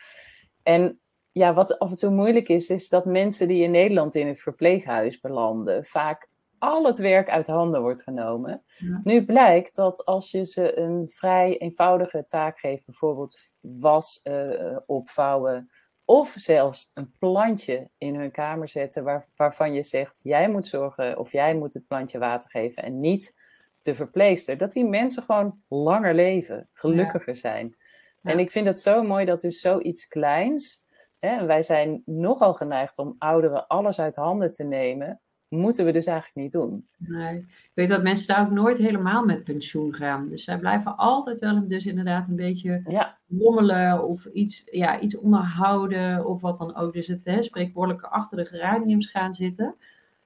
En ja, wat af en toe moeilijk is, is dat mensen die in Nederland in het verpleeghuis belanden, vaak al het werk uit handen wordt genomen. Nu blijkt dat als je ze een vrij eenvoudige taak geeft, bijvoorbeeld was uh, opvouwen, of zelfs een plantje in hun kamer zetten waar, waarvan je zegt, jij moet zorgen of jij moet het plantje water geven en niet de verpleegster, dat die mensen gewoon langer leven, gelukkiger zijn. En ik vind het zo mooi dat dus zoiets kleins, hè, wij zijn nogal geneigd om ouderen alles uit handen te nemen, moeten we dus eigenlijk niet doen. Nee. Ik weet dat mensen daar ook nooit helemaal met pensioen gaan. Dus zij blijven altijd wel dus inderdaad een beetje ja. rommelen of iets, ja, iets onderhouden of wat dan ook. Dus het hè, spreekwoordelijke achter de geraniums gaan zitten.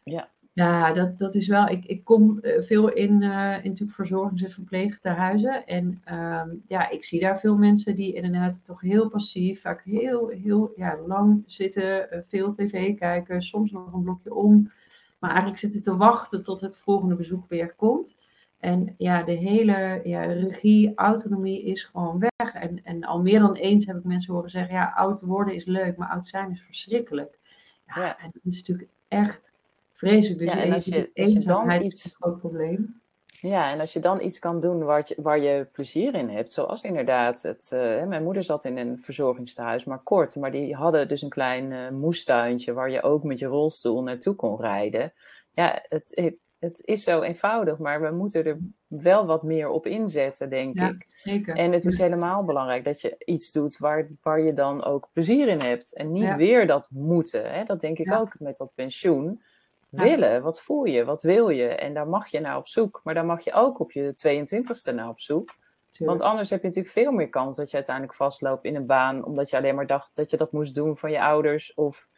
Ja. Ja, dat, dat is wel. Ik, ik kom eh, veel in, uh, in natuurlijk verzorgings- en verpleegtehuizen. En uh, ja, ik zie daar veel mensen die inderdaad toch heel passief, vaak heel, heel ja, lang zitten, uh, veel tv kijken, soms nog een blokje om. Maar eigenlijk zitten te wachten tot het volgende bezoek weer komt. En ja, de hele ja, regie, autonomie is gewoon weg. En, en al meer dan eens heb ik mensen horen zeggen: ja, oud worden is leuk, maar oud zijn is verschrikkelijk. Ja, ja. en dat is natuurlijk echt vreselijk. Dus ja, en als je, als je dan iets. Is een groot probleem. Ja, en als je dan iets kan doen waar je, waar je plezier in hebt, zoals inderdaad, het, uh, mijn moeder zat in een verzorgingstehuis, maar kort, maar die hadden dus een klein uh, moestuintje waar je ook met je rolstoel naartoe kon rijden. Ja, het, het, het, is zo eenvoudig, maar we moeten er wel wat meer op inzetten, denk ja, ik. Zeker. En het is helemaal belangrijk dat je iets doet waar, waar je dan ook plezier in hebt en niet ja. weer dat moeten. Hè? Dat denk ik ja. ook met dat pensioen willen. Wat voel je? Wat wil je? En daar mag je naar op zoek. Maar daar mag je ook op je 22ste naar op zoek. Tuurlijk. Want anders heb je natuurlijk veel meer kans dat je uiteindelijk vastloopt in een baan. Omdat je alleen maar dacht dat je dat moest doen van je ouders of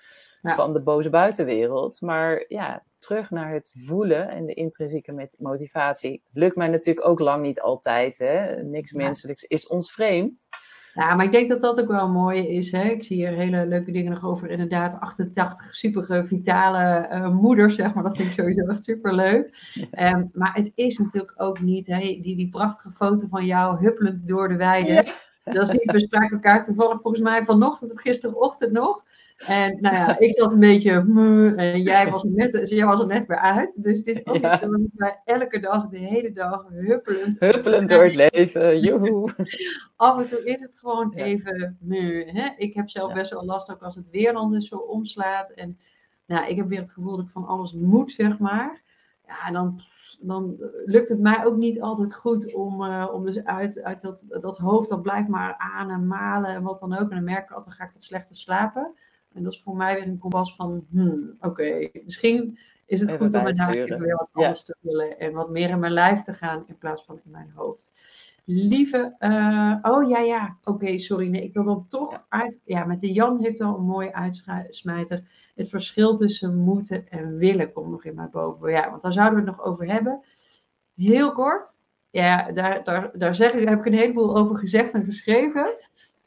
ja. van de boze buitenwereld. Maar ja, terug naar het voelen en de intrinsieke motivatie. Lukt mij natuurlijk ook lang niet altijd. Hè? Niks menselijks is ons vreemd. Ja, maar ik denk dat dat ook wel mooi is. Hè? Ik zie hier hele leuke dingen nog over. Inderdaad, 88 super vitale uh, moeders, zeg maar. Dat vind ik sowieso echt super leuk. Um, maar het is natuurlijk ook niet hè, die, die prachtige foto van jou huppelend door de weide. Ja. Dat is niet, we spraken elkaar toevallig volgens mij vanochtend of gisterochtend nog. En nou ja, ik zat een beetje, en jij was, er net, jij was er net weer uit. Dus het is ook ja. zo dat wij elke dag, de hele dag, huppelend. Huppelend door het leven, joehoe. Af en toe is het gewoon ja. even. Hè? Ik heb zelf best wel last ook als het weer dan dus zo omslaat. En nou, ik heb weer het gevoel dat ik van alles moet, zeg maar. Ja, dan, dan lukt het mij ook niet altijd goed om, uh, om dus uit, uit dat, dat hoofd, dat blijft maar aan en malen en wat dan ook. En dan merk ik altijd, ga ik wat slechter slapen. En dat is voor mij weer een kompas van, hmm, oké, okay, misschien is het even goed om daarna weer wat anders ja. te willen en wat meer in mijn lijf te gaan in plaats van in mijn hoofd. Lieve, uh, oh ja, ja, oké, okay, sorry, nee, ik wil dan toch ja. uit, ja, met de Jan heeft wel een mooie uitsmijter. Het verschil tussen moeten en willen komt nog in mij boven. Ja, want daar zouden we het nog over hebben. Heel kort, ja, daar, daar, daar zeg ik, heb ik een heleboel over gezegd en geschreven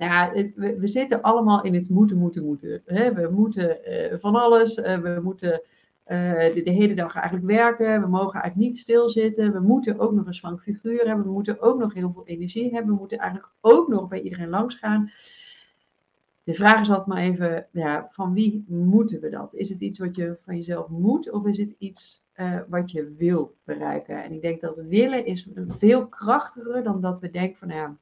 ja, we, zitten allemaal in het moeten, moeten, moeten. We moeten uh, van alles. Uh, we moeten uh, de, hele dag eigenlijk werken. We mogen eigenlijk niet stilzitten. We moeten ook nog een slank figuur hebben. We moeten ook nog heel veel energie hebben. We moeten eigenlijk ook nog bij iedereen langs gaan. De vraag is altijd maar even, ja, van wie moeten we dat? Is het iets wat je van jezelf moet of is het iets wat je wil bereiken? En ik denk dat willen is veel krachtiger dan dat we denken van, nou ja,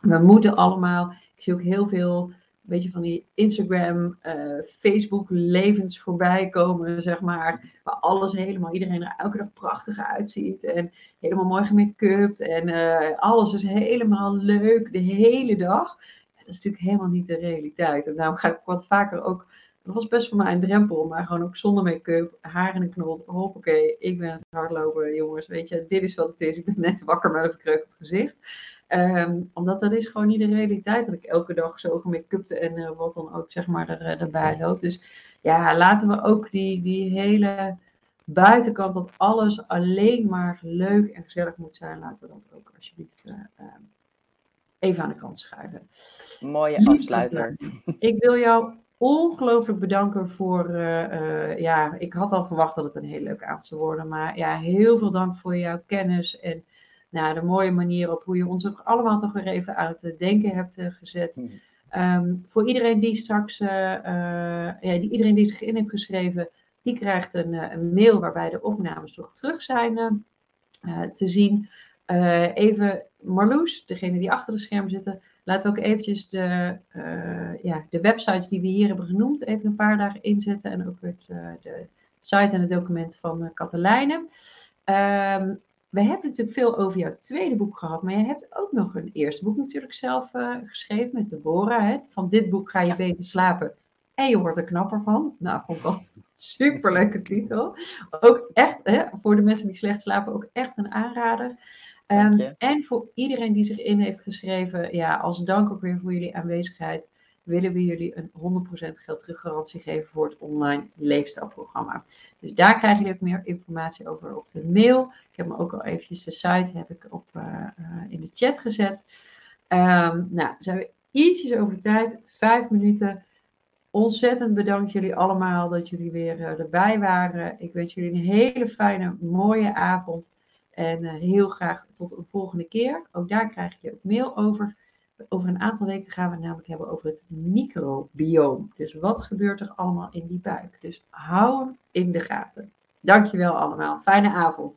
we moeten allemaal ik zie ook heel veel, een beetje van die Instagram, uh, Facebook levens voorbij komen, zeg maar. Waar alles helemaal, iedereen er elke dag prachtig uitziet. En helemaal mooi gemake-upt. En uh, alles is helemaal leuk de hele dag. En dat is natuurlijk helemaal niet de realiteit. En daarom ga ik wat vaker ook dat was best voor mij een drempel, maar gewoon ook zonder make-up, haar in een knot. Hoppakee, ik ben het hardlopen, jongens. Weet je, dit is wat het is. Ik ben net wakker met een verkreukeld gezicht. Um, omdat dat is gewoon niet de realiteit dat ik elke dag zo gemake-upte en uh, wat dan ook zeg maar er, uh, erbij loopt. Dus ja, laten we ook die, die hele buitenkant dat alles alleen maar leuk en gezellig moet zijn, laten we dat ook alsjeblieft uh, even aan de kant schuiven. Mooie afsluiter. Ik wil jou ongelooflijk bedanken voor, uh, ja, ik had al verwacht dat het een hele leuke avond zou worden, maar ja, heel veel dank voor jouw kennis en nou, de mooie manier op hoe je ons ook allemaal toch weer even aan het denken hebt gezet. Mhm. Ehm, voor iedereen die straks, ja, die, iedereen die zich in heeft geschreven, die krijgt een, een mail waarbij de opnames toch terug zijn te zien. even Marloes, degene die achter de schermen zitten, laat ook eventjes de, uh, ja, de websites die we hier hebben genoemd even een paar dagen inzetten. En ook het, uh, de site en het document van uh, Katelijne. Um, we hebben natuurlijk veel over jouw tweede boek gehad, maar je hebt ook nog een eerste boek natuurlijk zelf geschreven met Deborah. Hè? Van dit boek ga je beter slapen en je wordt er knapper van. Nou, vond ik al een superleuke titel. Ook echt, hè, voor de mensen die slecht slapen, ook echt een aanrader. Um, en voor iedereen die zich in heeft geschreven, ja, als dank ook weer voor jullie aanwezigheid, willen we jullie een 100% geld teruggarantie geven voor het online leefstijlprogramma. Dus daar krijgen jullie ook meer informatie over op de mail. Ik heb me ook al eventjes de site heb ik op, uh, uh, in de chat gezet. Um, nou, zijn we ietsjes over de tijd, vijf minuten. Ontzettend bedankt jullie allemaal dat jullie weer uh, erbij waren. Ik wens jullie een hele fijne, mooie avond. En heel graag tot een volgende keer. Ook daar krijg je ook mail over. Over een aantal weken gaan we het namelijk hebben over het microbioom. Dus wat gebeurt er allemaal in die buik? Dus hou hem in de gaten. Dankjewel allemaal. Fijne avond.